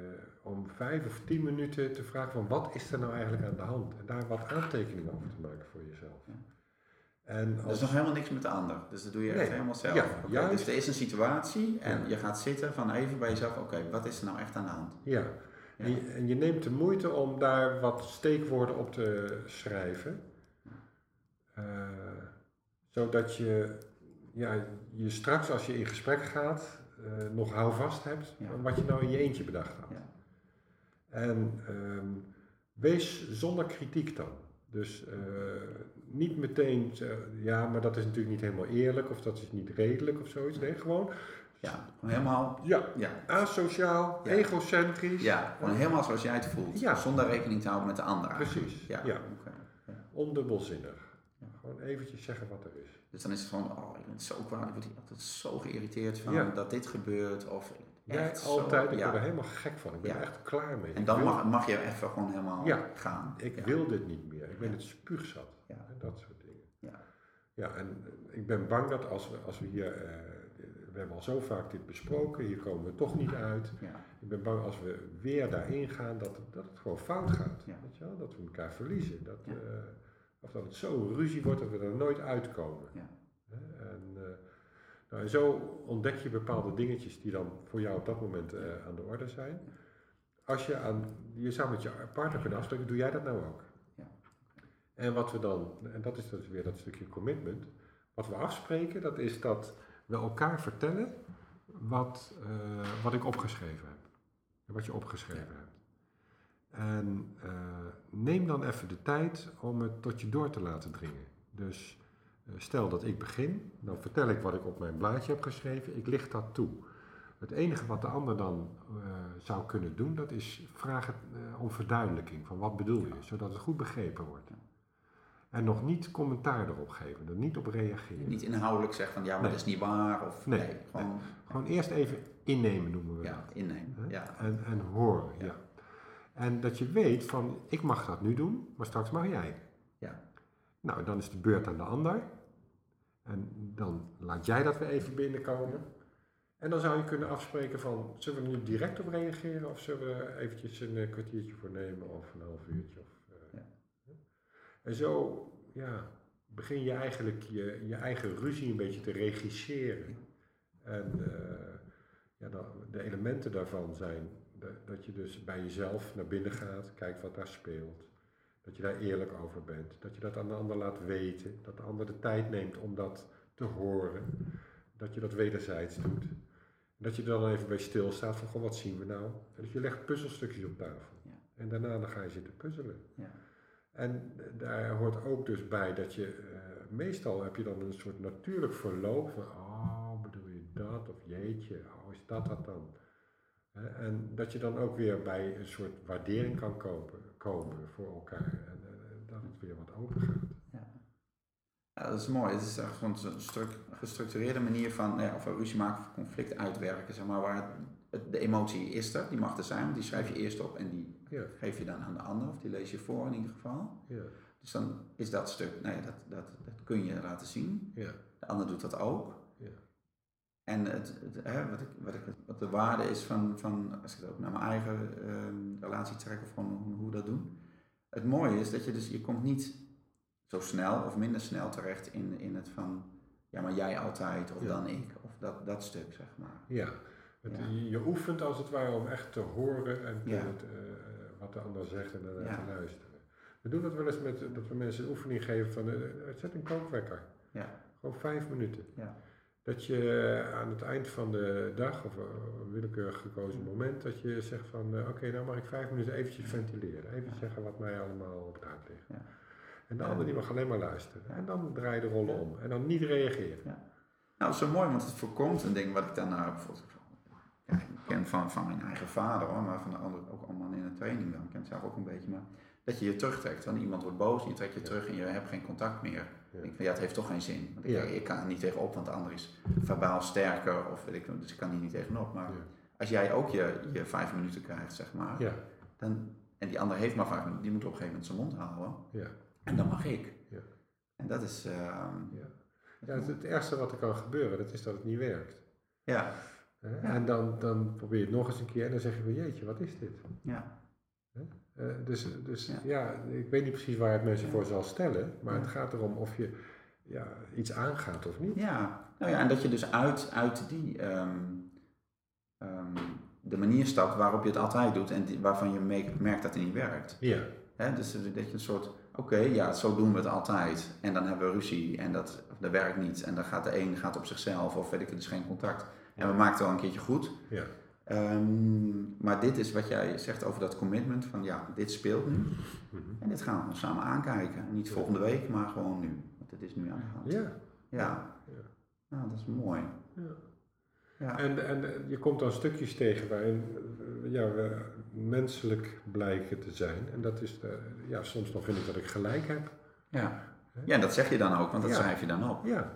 om vijf of tien minuten te vragen van wat is er nou eigenlijk aan de hand? En daar wat aantekeningen over te maken voor jezelf. Ja. En Dat is nog helemaal niks met de ander. Dus dat doe je echt Nee. helemaal zelf. Ja, juist. Dus er is een situatie en Ja. je gaat zitten van even bij jezelf, oké, wat is er nou echt aan de hand? ja. Ja. En, je, en je neemt de moeite om daar wat steekwoorden op te schrijven. Eh, zodat je, ja, je straks als je in gesprek gaat eh, nog houvast hebt Ja. van wat je nou in je eentje bedacht had. Ja. En ehm, wees zonder kritiek dan. Dus eh, niet meteen, zeggen, ja, maar dat is natuurlijk niet helemaal eerlijk of dat is niet redelijk of zoiets. Nee, gewoon, Ja, helemaal, ja, ja, asociaal, Ja. egocentrisch. ja, gewoon helemaal zoals jij het voelt. Zonder rekening te houden met de ander. Precies, Ja. Ondubbelzinnig. Gewoon eventjes zeggen wat er is. Dus dan is het van, oh, ik ben zo kwaad, ik word hier altijd zo geïrriteerd van Ja. dat dit gebeurt. Of Jij altijd, zo, ik ja. word er helemaal gek van. Ik ben Ja. er echt klaar mee. En dan wil- mag, mag je even gewoon helemaal Ja. gaan. Ik wil dit niet meer. Ik ben het spuugzat. Ja. Hè, Dat soort dingen. Ja. Ja, en eh, ik ben bang dat als we, als we hier, eh, we hebben al zo vaak dit besproken, hier komen we toch niet uit. Ja. Ik ben bang als we weer daarin gaan, dat het, dat het gewoon fout gaat. Ja. Weet je wel? Dat we elkaar verliezen. Dat, Ja. Of dat het zo ruzie wordt dat we er nooit uitkomen. Ja. En, eh, nou, en zo ontdek je bepaalde dingetjes die dan voor jou op dat moment eh, aan de orde zijn. Als je aan, je zou met je partner kunnen afspreken, doe jij dat nou ook? Ja. En wat we dan, en dat is dus weer dat stukje commitment, wat we afspreken, dat is dat we elkaar vertellen wat, eh, wat ik opgeschreven heb. En wat je opgeschreven Ja. hebt. En eh, neem dan even de tijd om het tot je door te laten dringen. Dus eh, stel dat ik begin, dan vertel ik wat ik op mijn blaadje heb geschreven, ik licht dat toe. Het enige wat de ander dan eh, zou kunnen doen, dat is vragen om verduidelijking van wat bedoel je, zodat het goed begrepen wordt. En nog niet commentaar erop geven, er niet op reageren. Niet inhoudelijk zeggen van ja, maar Nee. dat is niet waar. Of Nee, nee, gewoon Gewoon eerst even innemen noemen we ja, dat. innemen. Ja. En, en horen, ja. Ja. En dat je weet van, ik mag dat nu doen, maar straks mag jij. Ja. Nou, dan is de beurt aan de ander. En dan laat jij dat weer even binnenkomen. En dan zou je kunnen afspreken van, zullen we er nu direct op reageren of zullen we er eventjes een eh, kwartiertje voor nemen of een half uurtje? Of, eh, Ja. En zo ja, begin je eigenlijk je, je eigen ruzie een beetje te regisseren. En eh, ja, de elementen daarvan zijn dat, dat je dus bij jezelf naar binnen gaat, kijkt wat daar speelt. Dat je daar eerlijk over bent. Dat je dat aan de ander laat weten. Dat de ander de tijd neemt om dat te horen. Dat je dat wederzijds doet. Dat je er dan even bij stilstaat van, goh, wat zien we nou? En dus je legt puzzelstukjes op tafel. Ja. En daarna dan ga je zitten puzzelen. Ja. En daar hoort ook dus bij dat je, eh, meestal heb je dan een soort natuurlijk verloop van, oh, bedoel je dat? Of jeetje, oh, is dat dat dan? En dat je dan ook weer bij een soort waardering kan kopen, komen voor elkaar. En dat het weer wat open gaat. Ja, dat is mooi. Het is echt gewoon een stuk gestructureerde manier van nou ja, of een ruzie maken of conflict uitwerken. Zeg maar, waar het, de emotie is er, die mag er zijn, want die schrijf je eerst op en die Ja, geef je dan aan de ander, of die lees je voor in ieder geval. ja, Dus dan is dat stuk, nou ja, dat, dat, dat kun je laten zien. ja, De ander doet dat ook. En het, het, hè, wat, ik, wat, ik, wat de waarde is van, van, als ik het ook naar mijn eigen ehm, relatie trek of gewoon hoe, we dat doen. Het mooie is dat je dus, je komt niet zo snel of minder snel terecht in, in het van, ja maar jij altijd of Ja. dan ik. Of dat, dat stuk zeg maar. ja. Het, Ja. Je, je oefent als het ware om echt te horen en te- Ja. te, eh, wat de ander zegt en daarna te luisteren. We doen dat wel eens met dat we mensen een oefening geven van, eh, zet een kookwekker. Ja, Gewoon vijf minuten. ja, Dat je aan het eind van de dag of eh, een willekeurig gekozen moment, dat je zegt van eh, oké, nou mag ik vijf minuten eventjes ventileren. Even zeggen wat mij allemaal op het hart ligt. Ja. En de Ja. ander die mag alleen maar luisteren. Ja. En dan draai je de rollen om. En dan niet reageren. Nou, dat is zo mooi, want het voorkomt een ding wat ik nou bijvoorbeeld ja, ik ken van, van mijn eigen vader hoor, maar van de anderen ook allemaal in de training dan. Ik ken het zelf ook een beetje, maar dat je je terugtrekt. Want iemand wordt boos, je trekt je terug en je hebt geen contact meer. Ja. Ik ja, het heeft toch geen zin. Want ik, Ja. ik kan er niet tegenop, want de ander is verbaal sterker of weet ik dus ik kan hier niet tegenop. Maar als jij ook je, je vijf minuten krijgt, zeg maar, dan, en die ander heeft maar vijf minuten, die moet op een gegeven moment zijn mond houden. ja, En dan mag ik. Ja. En dat is, ehm, ja. het, het ergste wat er kan gebeuren, dat is dat het niet werkt. Ja. En dan, dan probeer je het nog eens een keer en dan zeg je van jeetje, wat is dit? ja, Eh, dus dus ja. Ja. ik weet niet precies waar het mensen Ja. voor zal stellen, maar Ja. het gaat erom of je ja, iets aangaat of niet. Ja, nou ja, en dat je dus uit, uit die, ehm, ehm, de manier stapt waarop je het altijd doet en die- waarvan je me- merkt dat het niet werkt. Ja? Dus dat je een soort, oké, ja, zo doen we het altijd. En dan hebben we ruzie en dat, dat werkt niet. En dan gaat de een gaat op zichzelf of weet ik, het is geen contact. En we maken het wel een keertje goed. ja, Ehm, maar dit is wat jij zegt over dat commitment van ja, dit speelt nu. Mhm. En dit gaan we gewoon samen aankijken. Niet volgende week, maar gewoon nu. Want het is nu aan de hand. ja. Ja. Ja. Nou, dat is mooi. ja. Ja. En, en je komt dan stukjes tegen waarin eh, ja, we menselijk blijken te zijn. En dat is, de, ja, soms dan vind ik dat ik gelijk heb. Ja. ja, en dat zeg je dan ook, want dat schrijf je dan op. Ja,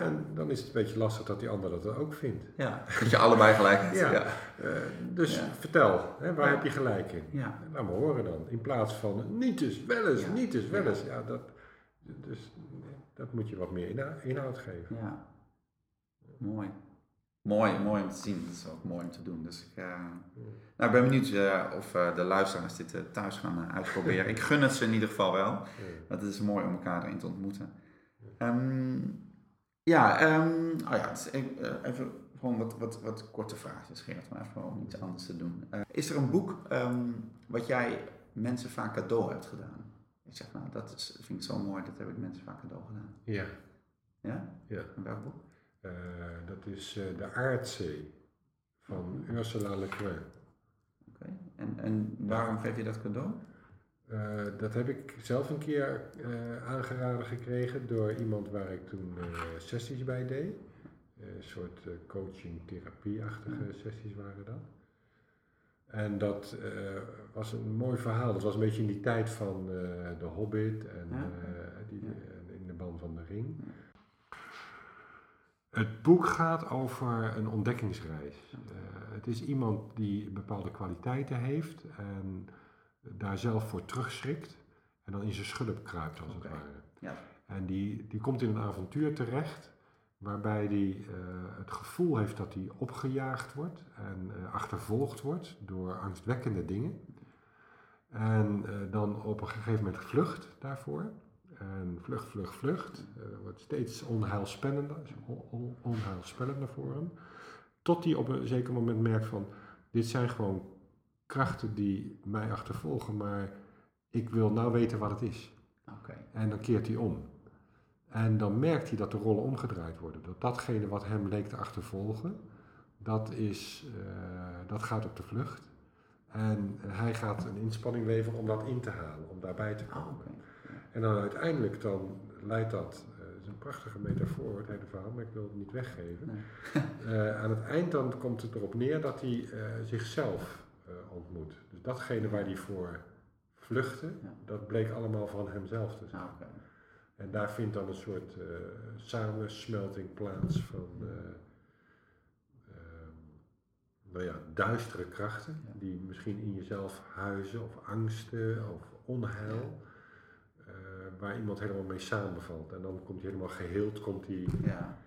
En dan is het een beetje lastig dat die ander dat ook vindt. Ja, dat je allebei gelijk hebt. Ja. ja. Eh, dus vertel, hè, waar heb je gelijk in? Ja. Laat me horen dan. In plaats van niet eens, wel eens, niet eens, wel eens. Ja, dat, dus dat moet je wat meer inhoud geven. Ja, mooi. Mooi, mooi om te zien. Dat is ook mooi om te doen. Dus ik, uh, nou, ik ben benieuwd uh, of uh, de luisteraars dit thuis gaan uitproberen. ik gun het ze in ieder geval wel. Want het is mooi om elkaar erin te ontmoeten. Um, ja, um, oh ja dus even gewoon wat, wat, wat korte vraagjes, Gerard, maar even om iets anders te doen. is er een boek um, wat jij mensen vaak cadeau hebt gedaan? Ik zeg, nou, dat is, vind ik zo mooi, dat heb ik mensen vaak cadeau gedaan. Ja. Ja? Ja. En welk boek? Uh, dat is uh, De Aardzee van Ursula Le Guin. Oké, okay. en, en waarom geef je dat cadeau? Uh, dat heb ik zelf een keer aangeraden gekregen door iemand waar ik toen sessies bij deed. een soort coaching-therapie-achtige sessies waren dat. En dat was een mooi verhaal. Dat was een beetje in die tijd van The Hobbit en die, in de band van de ring. Het boek gaat over een ontdekkingsreis. Het is iemand die bepaalde kwaliteiten heeft en daar zelf voor terugschrikt en dan in zijn schulp kruipt als okay. het ware. Ja. En die, die komt in een avontuur terecht waarbij hij uh, het gevoel heeft dat hij opgejaagd wordt en uh, achtervolgd wordt door angstwekkende dingen. En dan op een gegeven moment vlucht daarvoor. En vlucht, vlucht, vlucht. Wordt steeds onheilspellender, on, onheilspellender voor hem. Tot hij op een zeker moment merkt van, dit zijn gewoon krachten die mij achtervolgen, maar ik wil nou weten wat het is. Okay. En dan keert hij om. En dan merkt hij dat de rollen omgedraaid worden. Dat datgene wat hem leek te achtervolgen, dat, is, uh, dat gaat op de vlucht. En hij gaat een inspanning leveren om dat in te halen, om daarbij te komen. Okay. En dan uiteindelijk dan leidt dat, uh, het is een prachtige metafoor het hele verhaal, maar ik wil het niet weggeven. Nee. uh, aan het eind dan komt het erop neer dat hij zichzelf ontmoet. Dus datgene waar hij voor vluchtte, ja. dat bleek allemaal van hemzelf te zijn. Ah, okay. En daar vindt dan een soort samensmelting plaats van nou ja, duistere krachten, ja. die misschien in jezelf huizen, of angsten, of onheil. Uh, waar iemand helemaal mee samenvalt. En dan komt hij helemaal geheeld, komt hij... Ja.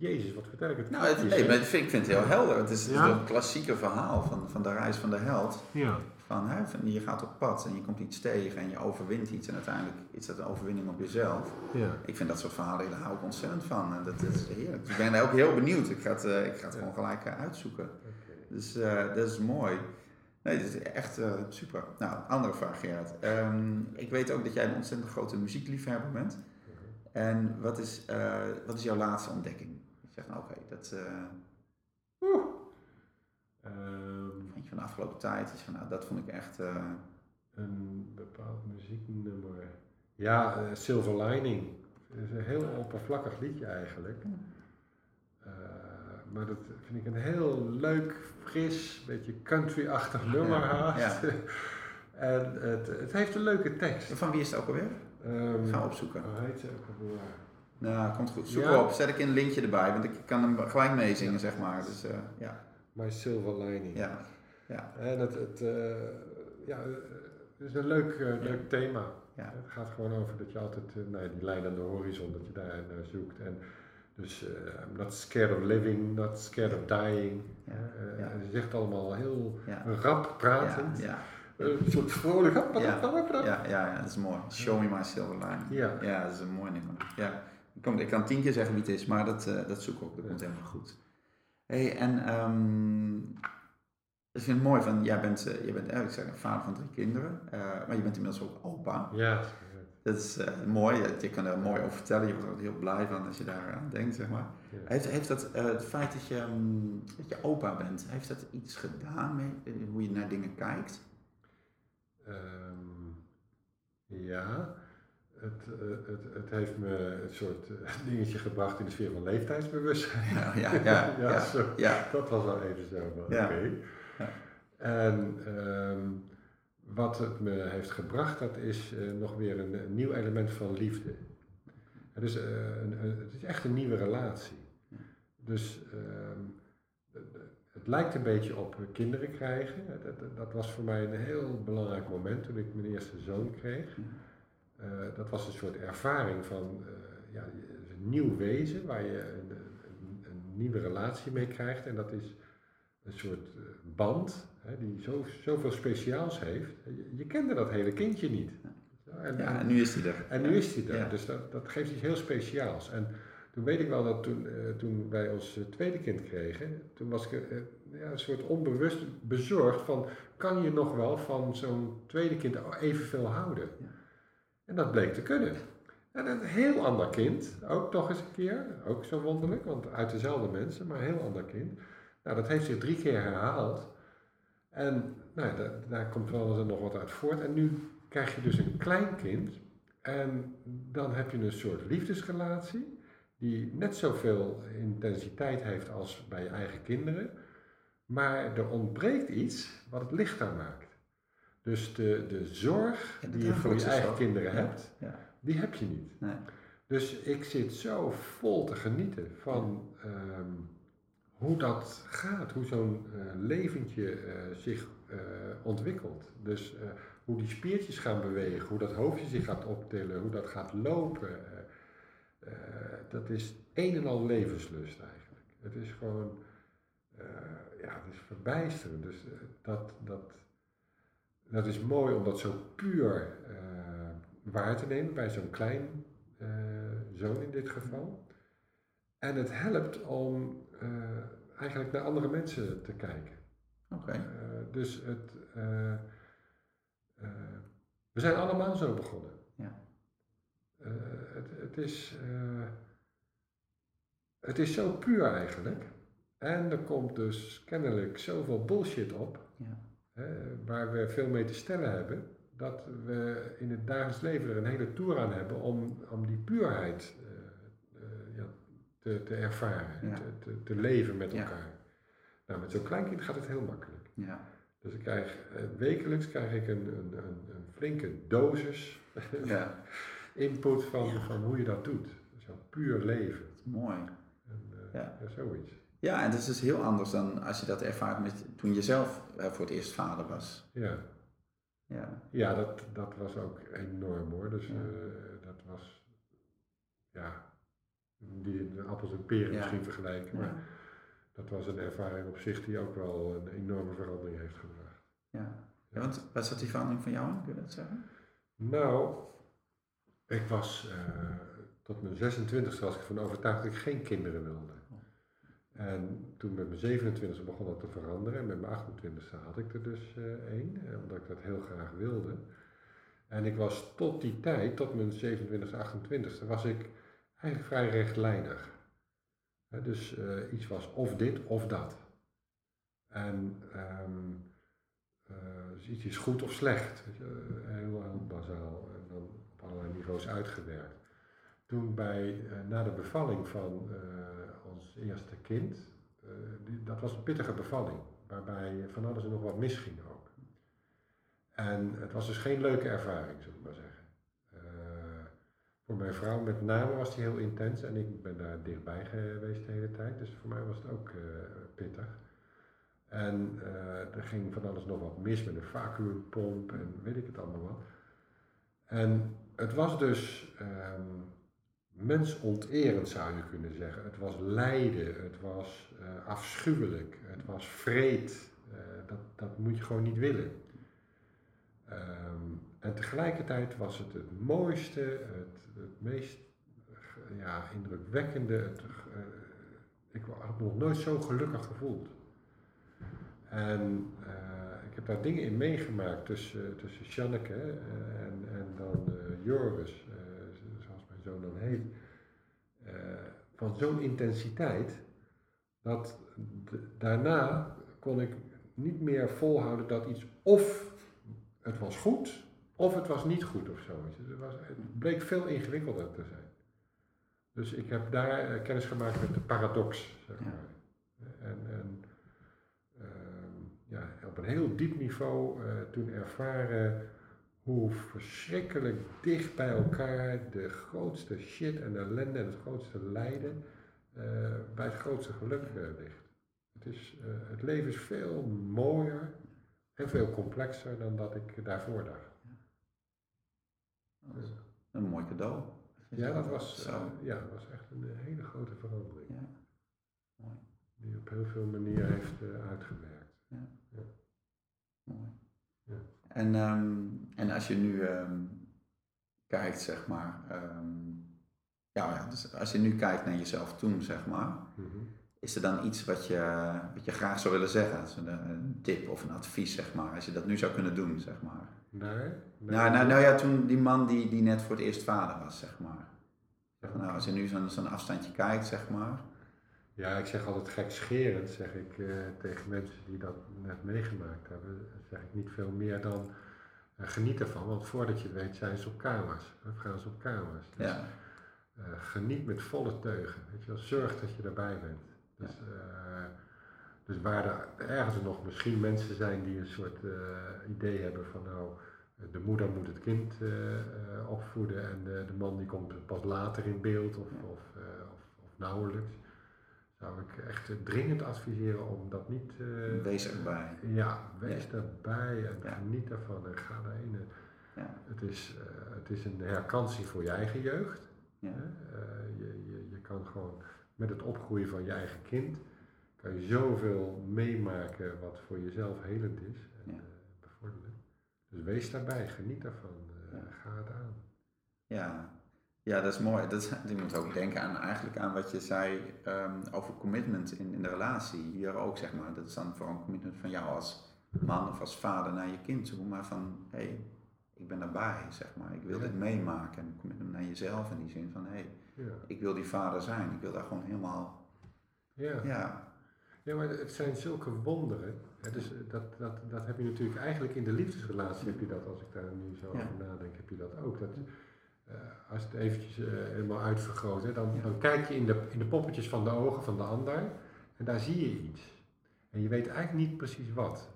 Jezus, wat het? Nou, het, nee, maar ik vind, het heel helder. Het is, ja? het klassieke verhaal van, van de reis van de held. Ja. Van, hè, van, je gaat op pad en je komt iets tegen en je overwint iets. En uiteindelijk is dat een overwinning op jezelf. Ja. Ik vind dat soort verhalen, daar hou ik ontzettend van. En dat, is heerlijk. Dus ik ben ook heel benieuwd. Ik ga het, uh, ik ga het gewoon gelijk uh, uitzoeken. Okay. Dus uh, dat is mooi. Nee, dat is echt uh, super. Nou, andere vraag Gerard. Um, ik weet ook dat jij een ontzettend grote muziekliefhebber bent. -huh. En wat is, uh, wat is jouw laatste ontdekking? Oké, okay, dat... Oeh. Um, van de afgelopen tijd is van nou, dat vond ik echt... een bepaald muzieknummer. Ja, Silver Lining. Het is een heel oppervlakkig liedje eigenlijk. maar dat vind ik een heel leuk, fris, beetje country-achtig nummer haast. Ja. en het, het heeft een leuke tekst. Van wie is het ook alweer? Um, Ga opzoeken. Hoe heet ze ook alweer? Nou, komt goed. Zoek Ja. op. Zet ik een linkje erbij, want ik kan hem gelijk meezingen, zeg maar. Dus uh, ja. My Silver Lining. Ja. ja. En het, het, uh, ja, het is een leuk, uh, leuk thema. Ja. Het gaat gewoon over dat je altijd nou, die lijn aan de horizon, dat je daar naar zoekt. En dus I'm not scared of living, not scared of dying. Ze zegt allemaal heel rap pratend. Ja, Een soort vrolijk. Ja. ja, ja, ja, dat is mooi. Show me my silver line. Ja. Ja, dat is een mooi nummer. Ja. Ik, kan, ik kan tien keer zeggen wie het is, maar dat, uh, dat zoek ik ook. Dat komt helemaal goed. hey, en um, ik vind het mooi van, jij bent, uh, jij bent eigenlijk zeg, vader van drie kinderen, uh, maar je bent inmiddels ook opa. Ja. Dat is mooi, je, je kan er mooi over vertellen, je wordt er ook heel blij van als je daar aan denkt, zeg maar. Ja. Heeft, heeft dat, het feit dat je, um, dat je opa bent, heeft dat iets gedaan met hoe je naar dingen kijkt? Um, ja, het, uh, het, het heeft me een soort uh, dingetje gebracht in de sfeer van leeftijdsbewustzijn. Ja, ja, ja. ja, ja, zo, ja. Dat was wel even zo. Oké. Ja. Okay. En um, wat het me heeft gebracht, dat is uh, nog weer een, een, nieuw element van liefde. Het is, een, het is echt een nieuwe relatie. Dus ehm, het lijkt een beetje op kinderen krijgen. Dat, dat, was voor mij een heel belangrijk moment toen ik mijn eerste zoon kreeg. Dat was een soort ervaring van ja, een nieuw wezen waar je een, een, een, nieuwe relatie mee krijgt. En dat is een soort band hè, die zo, zoveel speciaals heeft. Je, je kende dat hele kindje niet. En, ja, en nu is hij er. En nu is hij er. Dus dat, dat geeft iets heel speciaals. En toen weet ik wel dat toen, uh, toen wij ons tweede kind kregen, toen was ik uh, ja, een soort onbewust bezorgd van, kan je nog wel van zo'n tweede kind evenveel houden? Ja. En dat bleek te kunnen. En een heel ander kind, ook nog eens een keer, ook zo wonderlijk, want uit dezelfde mensen, maar een heel ander kind. Nou, dat heeft zich drie keer herhaald. En nou, daar, daar komt wel eens nog wat uit voort. En nu krijg je dus een klein kind en dan heb je een soort liefdesrelatie die net zoveel intensiteit heeft als bij je eigen kinderen, maar er ontbreekt iets wat het lichter maakt. Dus de, de zorg die je voor je eigen kinderen hebt, ja. die heb je niet. Nee. Dus ik zit zo vol te genieten van ehm, hoe dat gaat, hoe zo'n uh, leventje uh, zich uh, ontwikkelt. Dus hoe die spiertjes gaan bewegen, hoe dat hoofdje zich gaat optillen, hoe dat gaat lopen. Dat is een en al levenslust eigenlijk. Het is gewoon, ja, het is verbijsterend. Dus dat, dat, dat is mooi om dat zo puur waar te nemen bij zo'n klein zoon in dit geval. En het helpt om eigenlijk naar andere mensen te kijken. Oké. dus het eh, we zijn allemaal zo begonnen. Ja. Eh, het, het, is, eh, het is zo puur eigenlijk. En er komt dus kennelijk zoveel bullshit op, ja. Waar we veel mee te stellen hebben, dat we in het dagelijks leven er een hele tour aan hebben om, om die puurheid ja, te, te ervaren, te, te, leven met elkaar. Nou, met zo'n kleinkind gaat het heel makkelijk. Ja. Dus ik krijg, eh, wekelijks krijg ik een, een, een, een flinke dosis input van, van hoe je dat doet. Zo puur leven. Mooi. En, ja. zoiets. Ja, en dat is dus heel anders dan als je dat ervaart met toen je zelf uh, voor het eerst vader was. Ja. Ja, ja dat, dat was ook enorm hoor. Dus ja. dat was, ja, die de appels en peren misschien vergelijken. Maar dat was een ervaring op zich die ook wel een enorme verandering heeft gebracht. Ja, want wat zat die verandering van jou in, kun je dat zeggen? Nou, ik was uh, tot mijn 26e was ik van overtuigd dat ik geen kinderen wilde. En toen met mijn 27e begon dat te veranderen en met mijn 28e had ik er dus uh, één, eh, omdat ik dat heel graag wilde. En ik was tot die tijd, tot mijn 27e, 28e, was ik eigenlijk vrij rechtlijnig dus uh, iets was of dit of dat. En uh, dus iets is goed of slecht. Heel, heel bazaal en dan op allerlei niveaus uitgewerkt. Toen bij, uh, na de bevalling van ons eerste kind, die, dat was een pittige bevalling, waarbij van alles nog wat misging ook. En het was dus geen leuke ervaring, zou ik maar zeggen. Voor mijn vrouw met name was die heel intens en ik ben daar dichtbij geweest de hele tijd. Dus voor mij was het ook pittig. En uh, er ging van alles nog wat mis met een vacuümpomp en weet ik het allemaal wat. En het was dus um, mensonterend zou je kunnen zeggen. Het was lijden, het was uh, afschuwelijk, het was vreed. dat, dat moet je gewoon niet willen. Um, en tegelijkertijd was het het mooiste, het meest ja, indrukwekkende. Uh, ik had me nog nooit zo gelukkig gevoeld. En ik heb daar dingen in meegemaakt tussen, tussen Janneke en, en dan Joris, zoon dan heet. van zo'n intensiteit dat daarna kon ik niet meer volhouden dat iets of het was goed of het was niet goed of zo. Het, was, het bleek veel ingewikkelder te zijn. Dus ik heb daar eh, kennis gemaakt met de paradox, zeg maar. En, en uh, ja, op een heel diep niveau uh, toen ervaren hoe verschrikkelijk dicht bij elkaar de grootste shit en ellende en het grootste lijden eh, bij het grootste geluk uh, ligt. Het, is, uh, het leven is veel mooier en veel complexer dan dat ik daarvoor dacht. Ja. Een mooi cadeau. Ja, dat was, ja, dat was echt een hele grote verandering. Ja. Mooi. Die op heel veel manieren heeft uitgewerkt. Ja. ja. Mooi. Ja. En, um, en als je nu um, kijkt, zeg maar, um, ja, dus als je nu kijkt naar jezelf toen, zeg maar, mm -hmm. is er dan iets wat je, wat je graag zou willen zeggen? Een, een tip of een advies, zeg maar, als je dat nu zou kunnen doen, zeg maar. Nee? nou, nou, nou ja, toen die man die, die net voor het eerst vader was, zeg maar. Zeg, nou, als je nu zo'n zo'n afstandje kijkt, zeg maar. Ja, ik zeg altijd gekscherend, zeg ik uh, tegen mensen die dat net meegemaakt hebben, zeg ik niet veel meer dan geniet ervan, want voordat je het weet zijn ze op kamers, of gaan ze op kamers. Dus, ja. uh, geniet met volle teugen, weet je wel, zorg dat je erbij bent. Dus, ja. dus waar er ergens nog misschien mensen zijn die een soort idee hebben van nou, de moeder moet het kind opvoeden en de, de, man die komt pas later in beeld of, of, of, of nauwelijks zou ik echt dringend adviseren om dat niet... Uh, wees erbij. Ja, wees ja. erbij en ja. geniet ervan en ga daarin. Ja. Het, is, uh, het is een herkansing voor je eigen jeugd. Ja. Uh, je, je, je kan gewoon met het opgroeien van je eigen kind, kan je zoveel meemaken wat voor jezelf helend is en bevorderlijk. Dus wees daarbij, geniet daarvan, ga het aan. Ja, ja, dat is mooi. Dat, je moet ook denken aan, eigenlijk aan wat je zei um, over commitment in, in de relatie. Hier ook, zeg maar. Dat is dan voor een commitment van jou als man of als vader naar je kind toe. Maar van, hé, hey, ik ben erbij, zeg maar. Ik wil dit meemaken. En commitment naar jezelf in die zin van, hé, hey, ja. ik wil die vader zijn. Ik wil daar gewoon helemaal... Ja. ja. Ja, maar het zijn zulke wonderen. dus dat, dat, dat heb je natuurlijk eigenlijk in de liefdesrelatie, heb je dat, als ik daar nu zo over nadenk, heb je dat ook. Dat, als het eventjes uh, helemaal uitvergroot, hè, dan, dan kijk je in de, in de poppetjes van de ogen van de ander en daar zie je iets. En je weet eigenlijk niet precies wat,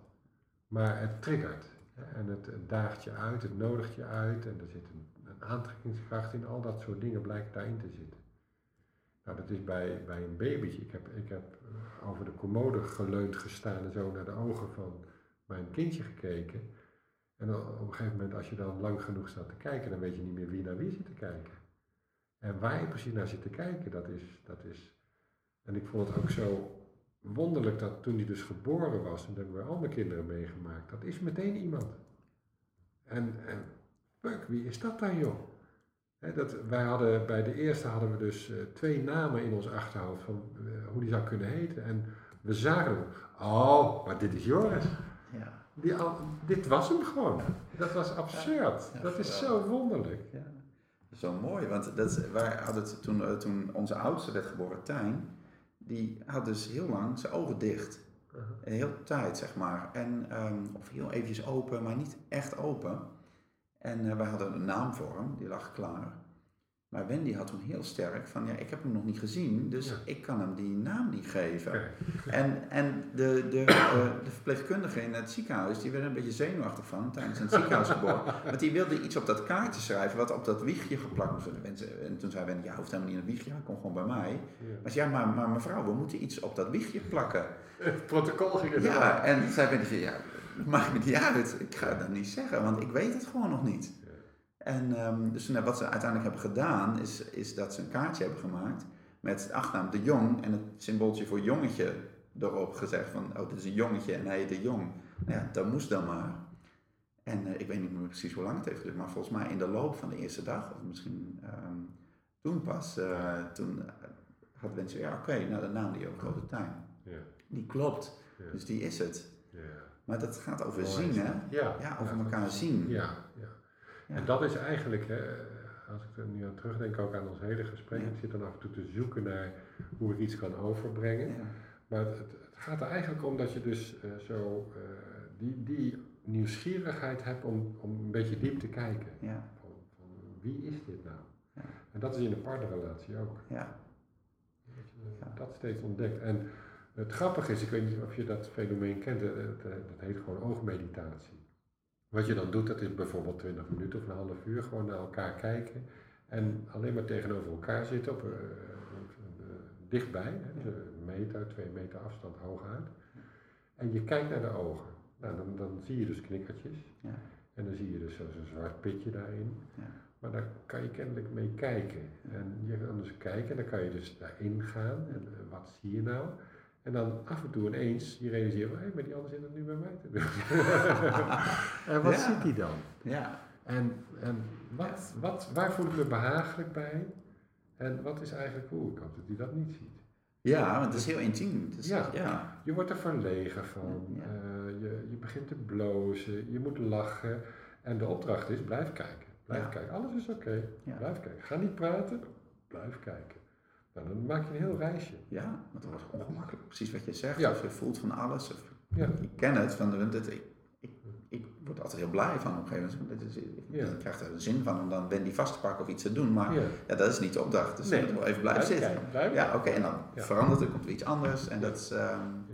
maar het triggert. Hè, en het, het, daagt je uit, het nodigt je uit en er zit een, een, aantrekkingskracht in, al dat soort dingen blijkt daarin te zitten. Nou, dat is bij, bij een babytje. Ik heb, ik heb eh, over de commode geleund gestaan en zo naar de ogen van mijn kindje gekeken. En op een gegeven moment, als je dan lang genoeg staat te kijken, dan weet je niet meer wie naar wie zit te kijken. En waar je precies naar zit te kijken, dat is, dat is. En ik vond het ook zo wonderlijk dat toen hij dus geboren was, en dat hebben we al kinderen meegemaakt, dat is meteen iemand. En, en fuck, wie is dat dan joh? dat, wij hadden, bij de eerste hadden we dus uh, twee namen in ons achterhoofd van uh, hoe die zou kunnen heten. En we zagen, oh, maar dit is Joris. Ja. Die al, dit was hem gewoon. Dat was absurd. dat is zo wonderlijk. Ja. Zo mooi, want dat, wij hadden het toen, eh, toen onze oudste werd geboren, Tijn, die had dus heel lang zijn ogen dicht. Uh -huh. Heel tijd, zeg maar. En, um, of heel eventjes open, maar niet echt open. En uh, wij hadden een naam voor hem, die lag klaar. Maar Wendy had toen heel sterk van, ja, ik heb hem nog niet gezien, dus ik kan hem die naam niet geven. En, en de, de, uh, de verpleegkundige in het ziekenhuis, die werd een beetje zenuwachtig van tijdens het ziekenhuisgeboorte. want die wilde iets op dat kaartje schrijven, wat op dat wiegje geplakt moest worden. En toen zei Wendy, ja, hoeft helemaal niet in een wiegje, hij komt gewoon bij mij. Ja. Maar ja, maar, maar mevrouw, we moeten iets op dat wiegje plakken. Het protocol ging Ja, en zei Wendy, ja, maakt me niet uit, ik ga dat niet zeggen, want ik weet het gewoon nog niet. En um, dus wat ze uiteindelijk hebben gedaan, is, is dat ze een kaartje hebben gemaakt met de achternaam De Jong en het symbooltje voor jongetje erop gezegd van, oh dit is een jongetje en hij heet De Jong. Nou ja, dat moest dan maar. En uh, ik weet niet meer precies hoe lang het heeft geduurd, maar volgens mij in de loop van de eerste dag, of misschien um, toen pas, uh, toen had mensen, ja oké, okay, nou de naam die ook Grote Tuin. Ja. Die klopt, ja. dus die is het. Ja. Maar dat gaat over zien, hè? Ja, ja over elkaar zien. Ja, ja. En dat is eigenlijk, hè, als ik er nu aan terugdenk, ook aan ons hele gesprek. Ik zit dan af en toe te zoeken naar hoe ik iets kan overbrengen. Ja. Maar het, het, gaat er eigenlijk om dat je dus uh, zo uh, die, die nieuwsgierigheid hebt om, om een beetje diep te kijken. Ja. Van, van, wie is dit nou? Ja. En dat is in een partnerrelatie ook. Ja. Dat je dat steeds ontdekt. En het grappige is, ik weet niet of je dat fenomeen kent, dat heet gewoon oogmeditatie. Wat je dan doet, dat is bijvoorbeeld 20 minuten of een half uur gewoon naar elkaar kijken. En alleen maar tegenover elkaar zitten, op, uh, dichtbij, hè, dus een meter, twee meter afstand hooguit. En je kijkt naar de ogen. Nou, dan, dan zie je dus knikkertjes. Ja. En dan zie je dus zo'n zwart pitje daarin. Ja. Maar daar kan je kennelijk mee kijken. En je kan dus kijken en dan kan je dus daarin gaan. En wat zie je nou? En dan af en toe ineens je realiseert, hé, hey, maar die ander zit het nu bij mij te doen. en wat ziet hij dan? Ja. En, en wat, wat, waar voel ik me behagelijk bij? En wat is eigenlijk hoe? Ik hoop dat hij dat niet ziet. Ja, want het is heel intiem. ja. ja. Je wordt er verlegen van. Uh, je, je begint te blozen. Je moet lachen. En de opdracht is, blijf kijken. Blijf kijken. Alles is oké. Blijf kijken. Ga niet praten. Blijf kijken. Nou, dan maak je een heel reisje. Ja, want dat wordt ongemakkelijk. Precies wat je zegt. Ja. Of je voelt van alles. Of, ja. Ik ken het. Van de, dat, ik, ik, ik word altijd heel blij van op een gegeven moment. Is, ik, ja. krijg er zin van om dan Wendy vast te pakken of iets te doen. Maar ja. dat is niet de opdracht. Dus nee. je moet wel even blijven zitten. ja, oké. en dan verandert het, komt er iets anders. En dat is... Um,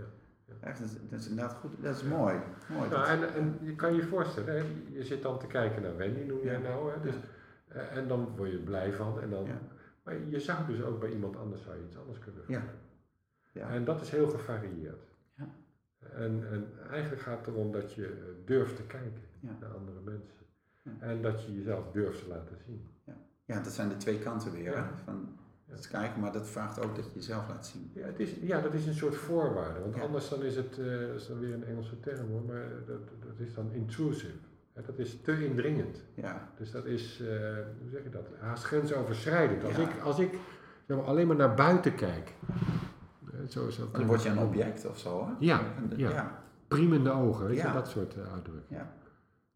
Echt, dat, is, dat is inderdaad goed, dat is mooi. mooi nou, en, en je kan je voorstellen, hè, je zit dan te kijken naar Wendy, noem jij nou. Hè, dus, uh, en dan word je blij van. En dan, Maar je zou dus ook bij iemand anders zou je iets anders kunnen vinden. Ja. En dat is heel gevarieerd. Ja. En, en eigenlijk gaat het erom dat je durft te kijken naar andere mensen. En dat je jezelf durft te laten zien. Ja, ja dat zijn de twee kanten weer. Van, dat kijken, maar dat vraagt ook dat je jezelf laat zien. Ja, het is, ja dat is een soort voorwaarde. Want anders dan is het, uh, dat is dan weer een Engelse term hoor, maar dat, dat is dan intrusive. Dat is te indringend. Ja. Dus dat is, uh, hoe zeg je dat, haast grensoverschrijdend. Als ik, als ik zeg maar, alleen maar naar buiten kijk. Zo is dat dan word je een object of zo hè? Ja, ja. ja. priemende ogen, weet je, dat soort uh, uitdrukkingen. Ja.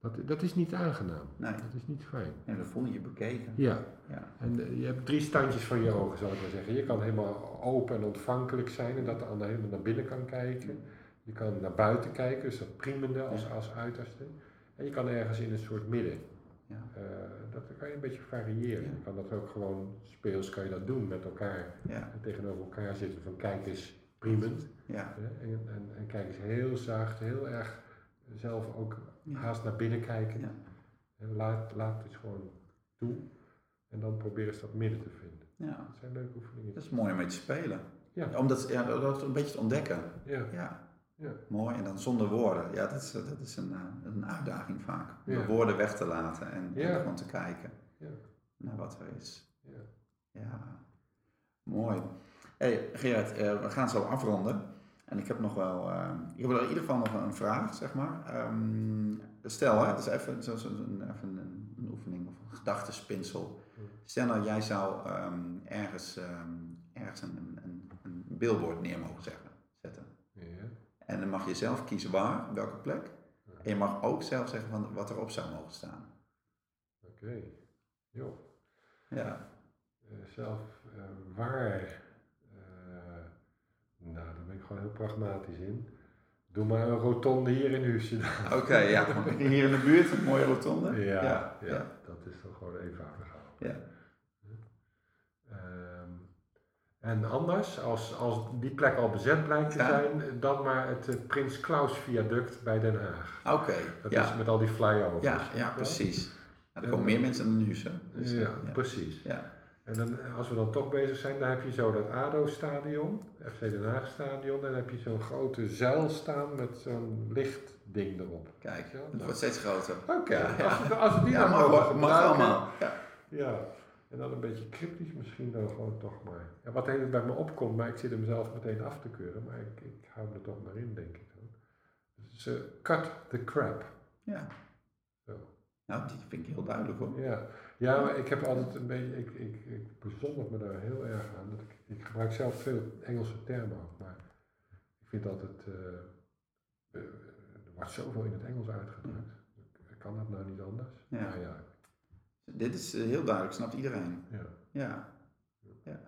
Dat, dat is niet aangenaam. Nee. Dat is niet fijn. En dan voel je je bekeken. Ja. ja. En uh, je hebt drie standjes van je ogen, zal ik maar zeggen. Je kan helemaal open en ontvankelijk zijn en dat de ander helemaal naar binnen kan kijken. Je kan naar buiten kijken, dus dat priemende als, als uiterste. En je kan ergens in een soort midden. Ja. Uh, dat kan je een beetje variëren. Je kan dat ook gewoon speels kan je dat doen met elkaar. Ja. En tegenover elkaar zitten van kijk eens priemend. Ja. En, en, en kijk eens heel zacht, heel erg zelf ook haast naar binnen kijken. Ja. En laat, laat het gewoon toe. En dan probeer eens dat midden te vinden. Ja. Dat zijn leuke oefeningen. Dat is mooi om mee te spelen. Ja. Om dat, ja, dat een beetje te ontdekken. Ja. ja. Ja. Mooi. En dan zonder woorden. Ja, dat is, dat is een, eh, een uitdaging vaak. Om de woorden weg te laten en, en gewoon te kijken naar wat er is. Ja. ja. Mooi. Hey Gerard, uh, we gaan zo afronden. En ik heb nog wel, uh, ik heb in ieder geval nog een vraag, zeg maar. Um, stel, hè, dat is even, zo, zo, een, even een, een, oefening of een gedachtespinsel. Stel nou, jij zou um, ergens, um, ergens een, een, een, billboard neer mogen zeggen, zetten. En dan mag je zelf kiezen waar, welke plek. En je mag ook zelf zeggen van wat erop zou mogen staan. Oké, okay. joh. Ja. Uh, zelf uh, waar nou, daar ben ik gewoon heel pragmatisch in. Doe maar een rotonde hier in Huisje. Oké, ja. Hier in de buurt, een mooie rotonde. Ja, ja, ja. dat is toch gewoon eenvoudig. Ja. Um, en anders, als, als die plek al bezet blijkt te zijn, dan maar het uh, Prins Klaus viaduct bij Den Haag. Oké, Dat is met al die flyovers. Ja, ja precies. Nou, er komen meer mensen dan nu, Dus, ja, ja, precies. Ja. En dan, als we dan toch bezig zijn, dan heb je zo dat ADO-stadion, FC Den Haag-stadion, en dan heb je zo'n grote zuil staan met zo'n lichtding erop. Kijk, het wordt steeds groter. Oké, als, we, als we die ja, dan mag, mag allemaal. Ja. ja, en dan een beetje cryptisch misschien dan gewoon toch maar. Ja, wat even bij me opkomt, maar ik zit hem zelf meteen af te keuren, maar ik, ik hou er toch maar in, denk ik. Dus uh, cut the crap. Ja. Zo. Nou, die vind ik heel duidelijk hoor. Ja, ja maar ik heb altijd een beetje, ik, ik, ik bezondig me daar heel erg aan. Dat ik, ik gebruik zelf veel Engelse termen ook, maar ik vind altijd, uh, er wordt zoveel in het Engels uitgedrukt. Kan dat nou niet anders? Ja. Maar ja. Dit is heel duidelijk, snapt iedereen. Ja. Ja. ja.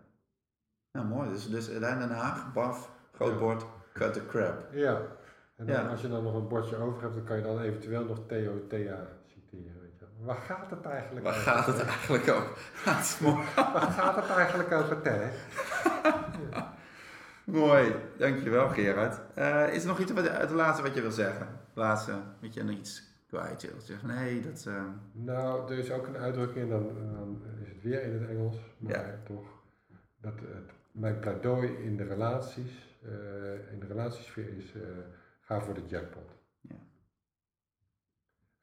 Nou mooi, dus, dus Den Haag, BAF, groot bord, cut the crap. Ja. En dan, als je dan nog een bordje over hebt, dan kan je dan eventueel nog TOTA Waar gaat het eigenlijk Waar over? gaat het eigenlijk over? Waar gaat het eigenlijk over, Ter? Mooi, dankjewel Gerard. Uh, is er nog iets uit de laatste wat je wil zeggen? Laatste, weet je, nog iets kwijt. Je zegt van, hé, dat... Uh... Nou, er is ook een uitdrukking, dan, dan is het weer in het Engels, maar ja. toch, dat het, mijn pleidooi in de relaties, uh, in de relatiesfeer is, uh, ga voor de jackpot. Ja.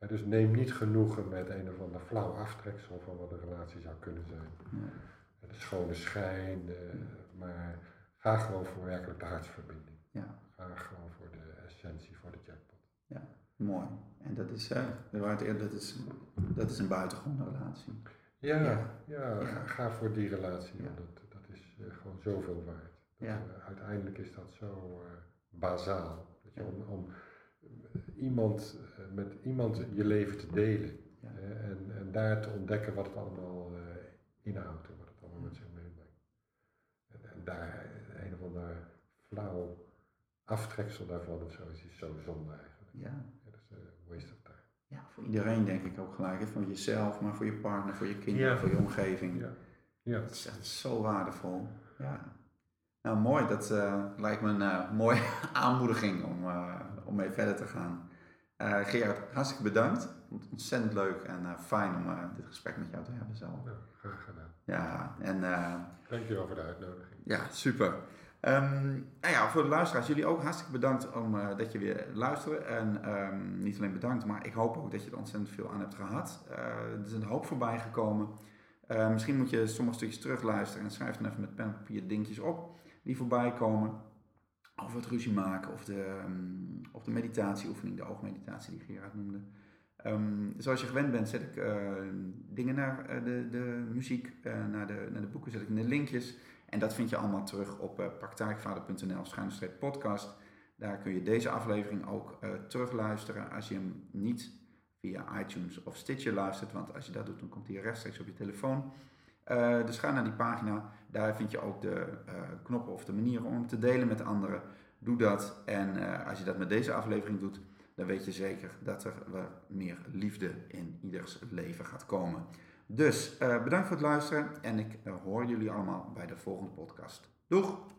dus neem niet genoegen met een of ander flauw aftreksel van wat een relatie zou kunnen zijn. Ja. De schone schijn, maar ga gewoon voor werkelijk de hartsverbinding. Ja. Ga gewoon voor de essentie, voor de jackpot. Ja, mooi. En dat is, uh, dat is, dat is een buitengewone relatie. Ja, ja. ja, ga voor die relatie. Dat, dat is uh, gewoon zoveel waard. Dat, uh, uiteindelijk is dat zo bazaal. Dat je, om, om iemand, met iemand je leven te delen. en, en daar te ontdekken wat het allemaal inhoudt en wat het allemaal met zich meebrengt. En, en daar een of ander flauw aftreksel daarvan of zo is zo zonde eigenlijk. Ja. Time. Ja, voor iedereen denk ik ook gelijk. Voor jezelf, maar voor je partner, voor je kinderen, voor je omgeving. Ja. ja. Dat is echt zo waardevol. Ja. Nou, mooi. Dat uh, lijkt me een uh, mooie aanmoediging om, uh, om mee verder te gaan. Gerard, hartstikke bedankt. Ontzettend leuk en fijn om dit gesprek met jou te hebben zo. Ja, graag gedaan. Ja, en... Dankjewel voor de uitnodiging. Ja, super. Um, nou ja, voor de luisteraars, jullie ook hartstikke bedankt om, uh, dat je weer luistert. En um, niet alleen bedankt, maar ik hoop ook dat je er ontzettend veel aan hebt gehad. Uh, er is een hoop voorbij gekomen. Uh, misschien moet je sommige stukjes terugluisteren en schrijf dan even met pen en papier dingetjes op die voorbij komen. Of het ruzie maken, of de, um, of de meditatieoefening, de oogmeditatie die Gerard noemde. zoals je gewend bent, zet ik dingen naar de, de muziek, naar, de, naar de boeken, zet ik in de linkjes. En dat vind je allemaal terug op uh, praktijkvader.nl podcast. Daar kun je deze aflevering ook uh, terugluisteren als je hem niet via iTunes of Stitcher luistert. Want als je dat doet, dan komt hij rechtstreeks op je telefoon. Uh, dus ga naar die pagina. Daar vind je ook de knoppen of de manieren om te delen met anderen. Doe dat. En als je dat met deze aflevering doet, dan weet je zeker dat er meer liefde in ieders leven gaat komen. Dus uh, bedankt voor het luisteren en ik uh, hoor jullie allemaal bij de volgende podcast. Doeg!